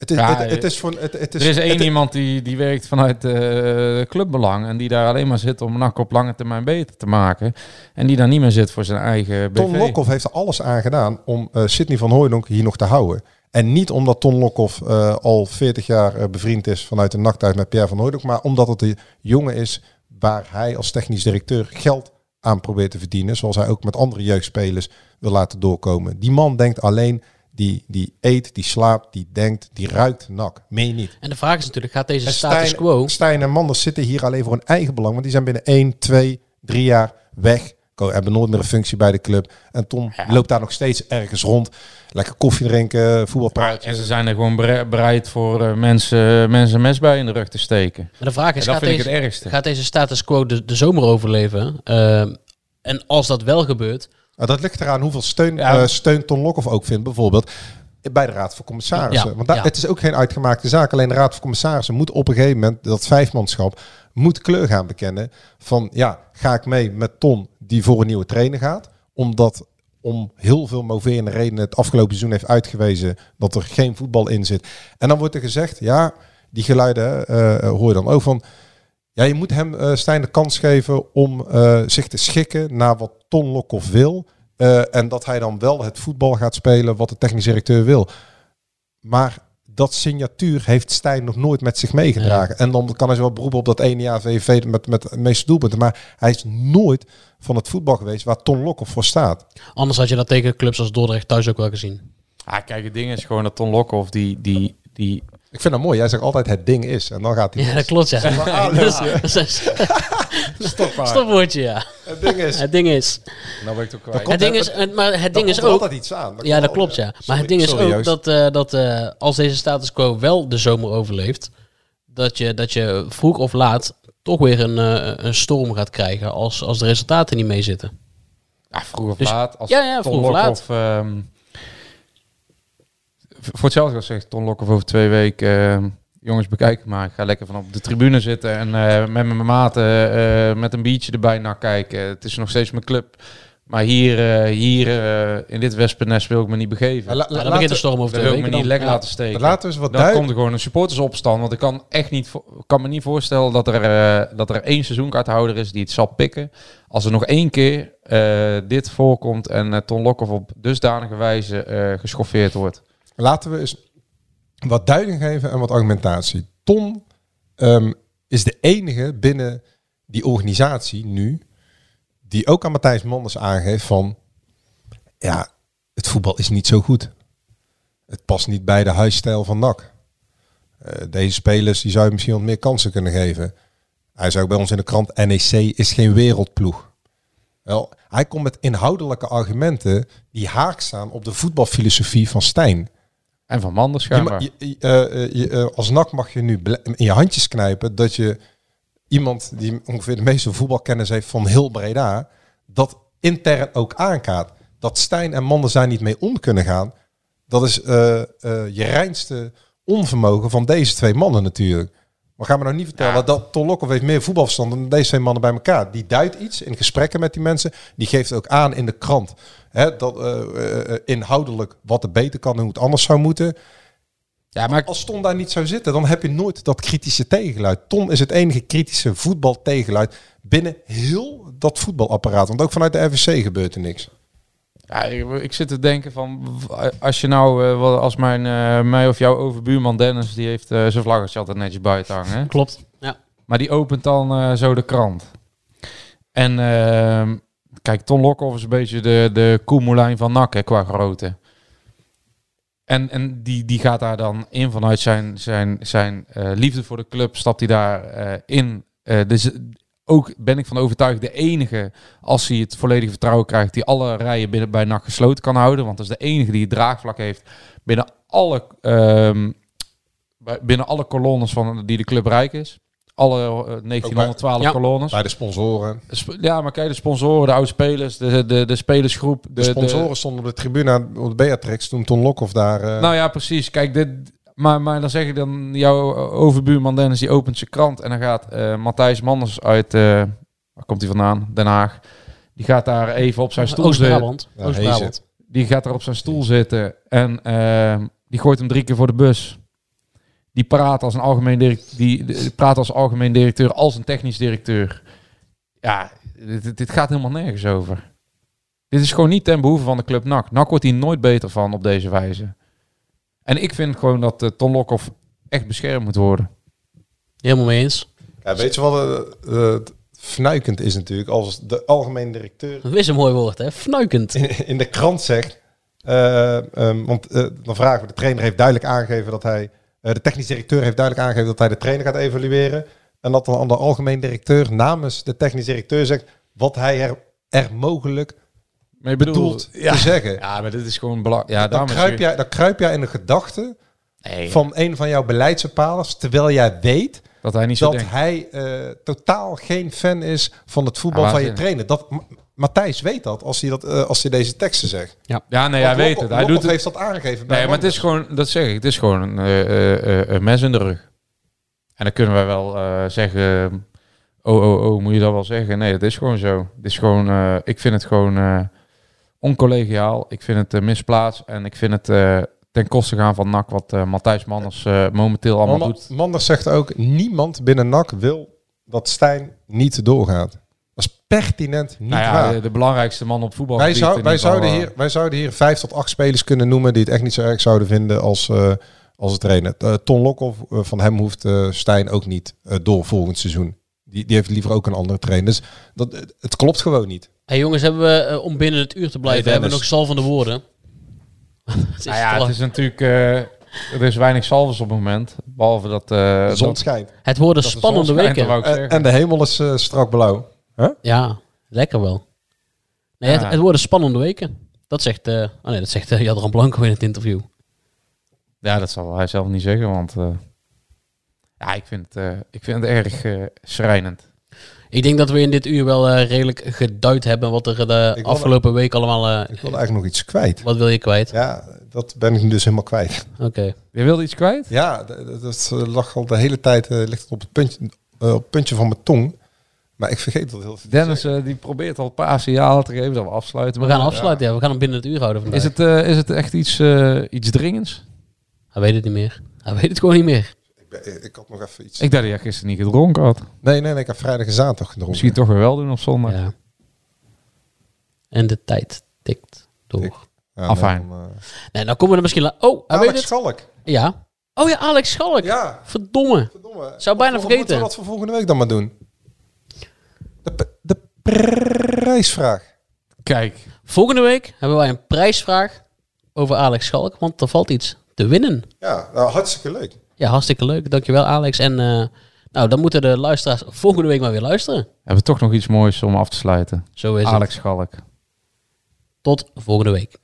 Het is, Ja, het, het is het, het is, er is één het- iemand die, die werkt vanuit eh clubbelang en die daar alleen maar zit om NAC op lange termijn beter te maken. En die daar niet meer zit voor zijn eigen BV. Ton Lokhoff heeft er alles aan gedaan om eh Sidney van Hooydonk hier nog te houden. En niet omdat Ton Lokhoff eh, al 40 jaar eh, bevriend is vanuit een nachthuis met Pierre van Hooydonk, maar omdat het de jongen is waar hij als technisch directeur geld aan probeert te verdienen. Zoals hij ook met andere jeugdspelers wil laten doorkomen. Die man denkt alleen, die, die eet, die slaapt, die denkt, die ruikt nak. Meen je niet. En de vraag is natuurlijk, gaat deze En status Stijn, quo... Stijn en Manders zitten hier alleen voor hun eigen belang. Want die zijn binnen 1, 2, 3 jaar weg. Hebben nooit meer een functie bij de club. En Tom loopt daar nog steeds ergens rond. Lekker koffie drinken, voetbalpraatjes. En ze zijn er gewoon bere- bereid voor eh, mensen, mensen mes bij in de rug te steken. Maar de vraag is, gaat vind ik deze, het ergste. gaat deze status quo de, de zomer overleven? Ehm, en als dat wel gebeurt, Nou, dat ligt eraan hoeveel steun, Ja. eh, steun Ton Lokhoff ook vindt. Bijvoorbeeld bij de Raad van Commissarissen. Ja, Want daar, ja. het is ook geen uitgemaakte zaak. Alleen de Raad van Commissarissen moet op een gegeven moment, dat vijfmanschap, moet kleur gaan bekennen. Van ja, ga ik mee met Ton die voor een nieuwe trainer gaat. Omdat om heel veel moverende redenen het afgelopen seizoen heeft uitgewezen dat er geen voetbal in zit. En dan wordt er gezegd, ja, die geluiden eh, hoor je dan ook van. Ja, je moet hem, eh Stijn, de kans geven om eh, zich te schikken naar wat Ton Lokhoff wil. Eh, en dat hij dan wel het voetbal gaat spelen wat de technisch directeur wil. Maar dat signatuur heeft Stijn nog nooit met zich meegedragen. En dan kan hij zo wel beroepen op dat ene jaar VVV met, met de meeste doelpunten. Maar hij is nooit van het voetbal geweest waar Ton Lokhoff voor staat. anders had je dat tegen clubs als Dordrecht thuis ook wel gezien. Ah, kijk, het ding is gewoon dat Ton Lokhoff, die, die, die, Ik vind dat mooi. Jij zegt altijd het ding is. En dan gaat hij Ja, los. dat klopt, ja. ah, Dat is- dat is- Stopwoordje, ja. Het ding is. Het ding is... nou ben ik toch kwijt. Het ding is, het- maar het ding komt is er ook... altijd iets aan. Ja, komt dat klopt, ja. Maar Sorry, het ding is sorry, ook dat, eh, dat eh, als deze status quo wel de zomer overleeft, dat je, dat je vroeg of laat toch weer een, eh, een storm gaat krijgen als, als de resultaten niet meezitten. Ja, vroeg of Dus- laat. Als ja, ja, vroeg of Lokhoff, ehm, voor hetzelfde als zegt Ton Lokhoff over twee weken... ehm, jongens, bekijk maar. Ik ga lekker van op de tribune zitten en eh, met mijn maten eh, met een biertje erbij naar kijken. Het is nog steeds mijn club. Maar hier, eh, hier eh, in dit wespennest wil ik me niet begeven. La- la- Nou, dan de storm over twee wil ik me weken niet dan. lek Ja. laten steken. Laten we eens wat Dan duidelijk... komt er gewoon een supportersopstand. Want ik kan echt niet, kan me niet voorstellen dat er, eh, dat er één seizoenkaarthouder is die het zal pikken. Als er nog één keer eh, dit voorkomt en Ton Lokhoff op dusdanige wijze eh, geschoffeerd wordt. Laten we eens wat duiding geven en wat argumentatie. Ton ehm, is de enige binnen die organisatie nu die ook aan Matthijs Manders aangeeft van ja, het voetbal is niet zo goed. Het past niet bij de huisstijl van NAC. Eh, deze spelers die zou je misschien wat meer kansen kunnen geven. Hij zei ook bij ons in de krant, NEC is geen wereldploeg. Wel, hij komt met inhoudelijke argumenten die haak staan op de voetbalfilosofie van Stijn. En van Manders schijnbaar. je- je- eh, eh, je, eh, als NAC mag je nu in je handjes knijpen dat je iemand die ongeveer de meeste voetbalkennis heeft van heel Breda, dat intern ook aankaart. Dat Stijn en Mannen zijn niet mee om kunnen gaan. Dat is je reinste onvermogen van deze twee mannen natuurlijk. Maar ga me nou niet vertellen dat Ton Lokhoff heeft meer voetbalverstand dan deze twee mannen bij elkaar. Die duidt iets in gesprekken met die mensen. Die geeft ook aan in de krant hè, dat eh, eh, inhoudelijk wat er beter kan en hoe het anders zou moeten. Ja, maar Als Ton daar niet zou zitten, dan heb je nooit dat kritische tegenluid. Ton is het enige kritische voetbaltegenluid binnen heel dat voetbalapparaat. Want ook vanuit de RVC gebeurt er niks. Ja, ik, ik zit te denken van, als je nou, eh, als mijn, eh, mij of jouw overbuurman Dennis, die heeft eh, zijn vlaggetje altijd netjes buiten hangen. Klopt. Ja. Maar die opent dan eh, zo de krant. En ehm, kijk, Ton Lokhoff is een beetje de, de Koemelijn van NAC hè, qua grootte. En, en die, die gaat daar dan in vanuit zijn, zijn, zijn eh, liefde voor de club, stapt hij daar eh, in. Eh, dus ook ben ik van overtuigd de enige, als hij het volledige vertrouwen krijgt, die alle rijen binnen bij NAC gesloten kan houden. Want dat is de enige die het draagvlak heeft binnen alle, ehm, bij- binnen alle kolonnes van, die de club rijk is. Alle eh, 1912 Ja. kolonnes. Bij de sponsoren. Sp- Ja, maar kijk, de sponsoren, de oud-spelers, de, de, de spelersgroep. De, sponsoren stonden op de tribune op de Beatrix toen Ton Lokhoff daar... eh, Nou ja, precies. Kijk, dit, maar, maar dan zeg ik dan, jouw overbuurman Dennis, die opent zijn krant. En dan gaat eh, Matthijs Manders uit, eh, waar komt hij vandaan? Den Haag. Die gaat daar even op zijn stoel zitten. Oost-Brabant. Ja, Oost-Brabant. Die gaat er op zijn stoel zitten en eh, die gooit hem drie keer voor de bus. Die praat als een algemeen directeur, die, die praat als algemeen directeur, als een technisch directeur. Ja, dit, dit- dit gaat helemaal nergens over. Dit is gewoon niet ten behoeve van de club NAC. NAC wordt hier nooit beter van op deze wijze. En ik vind gewoon dat uh, Ton Lokhoff echt beschermd moet worden. Helemaal mee eens. Ja, weet je wat eh, eh, fnuikend is natuurlijk? Als de algemeen directeur Dat is een mooi woord, hè? Fnuikend. in, in de krant zegt... eh, ehm, want eh, dan vragen we, de trainer heeft duidelijk aangegeven dat hij... eh, de technisch directeur heeft duidelijk aangegeven dat hij de trainer gaat evalueren. En dat dan de algemeen directeur namens de technisch directeur zegt... wat hij er, er mogelijk Maar je bedoelt te zeggen. Ja, maar dit is gewoon belangrijk. Ja, dan, kruip jij, dan kruip jij in de gedachte Nee, van een van jouw beleidsbepalers... terwijl jij weet dat hij niet zo dat denkt. hij eh, totaal geen fan is van het voetbal Ja, van je trainer. Dat, Ma- Matthijs weet dat als hij, dat, eh, als hij deze teksten zegt. Ja, nee, hij weet het. Hij doet heeft dat aangegeven. bij Nee, maar het is gewoon, dat zeg ik, het is gewoon een, eh, eh, eh, een mes in de rug. En dan kunnen wij wel eh, zeggen, oh, oh, oh, moet je dat wel zeggen? Nee, het is gewoon zo. Het is gewoon, eh, ik vind het gewoon eh, oncollegiaal. Ik vind het eh, misplaatst en ik vind het eh, ten koste gaan van NAC wat eh, Matthijs Manners eh, momenteel allemaal Ma- doet. Manders zegt ook, niemand binnen NAC wil dat Stijn niet doorgaat. Dat is pertinent niet Nou ja, waar. de, de belangrijkste man op voetbal. wij, zou, wij, zouden hier, wij zouden hier vijf tot acht spelers kunnen noemen die het echt niet zo erg zouden vinden als, als het trainer. Ton Lokhoff, van hem hoeft Stijn ook niet door volgend seizoen. Die, die heeft liever ook een andere trainer. Dus dat, het klopt gewoon niet. Hey jongens, hebben we eh, om binnen het uur te blijven, Hey, hebben we nog zalvende woorden? Het is Nou ja, het is natuurlijk, eh, er is weinig salvers op het moment. Behalve dat... eh, De zon dat- schijnt. Het worden dat spannende weken. En, de hemel is eh, strak blauw. Ja, lekker wel. Nee, Ja. het, het worden spannende weken. Dat zegt, eh oh nee, dat zegt eh, Jadran Blanco in het interview. Ja, dat zal hij zelf niet zeggen, want eh, ja, ik vind het, eh, ik vind het erg eh, schrijnend. Ik denk dat we in dit uur wel eh, redelijk geduid hebben wat er de Ik wil- afgelopen week allemaal... eh, Ik wilde eigenlijk nog iets kwijt. wat wil je kwijt? Ja, dat ben ik nu dus helemaal kwijt. Oké. Je wilde iets kwijt? Ja, dat eh, lag al de hele tijd eh, ligt het op het puntje, eh, op het puntje van mijn tong. Maar ik vergeet dat heel veel. te Dennis eh, die probeert al een paar signalen te geven dat we afsluiten. We gaan afsluiten, ja. We gaan hem binnen het uur houden vandaag. Is het, eh, is het echt iets, eh, iets dringends? Hij weet het niet meer. Hij weet het gewoon niet meer. Ik, had nog even iets. Ik dacht dat je gisteren niet gedronken had. Nee, nee, nee, ik heb vrijdag en zaterdag gedronken. Misschien toch weer wel doen op zondag. Ja. En de tijd tikt door. Tik. Ja, Afijn. dan, eh, Nee, nou komen we er misschien... la- Oh, weet Alex het. Schalk. Ja. Oh ja, Alex Schalk. Ja, Verdomme. verdomme. Zou bijna Wat- wat vergeten. Moeten we dat voor volgende week dan maar doen? De, p- de prijsvraag. Kijk, Volgende week hebben wij een prijsvraag over Alex Schalk. Want er valt iets te winnen. Ja, nou, hartstikke leuk. Ja, hartstikke leuk. Dankjewel Alex. En eh, nou, dan moeten de luisteraars volgende week maar weer luisteren. hebben we toch nog iets moois om af te sluiten. Zo is Alex Schalk. het. Tot volgende week.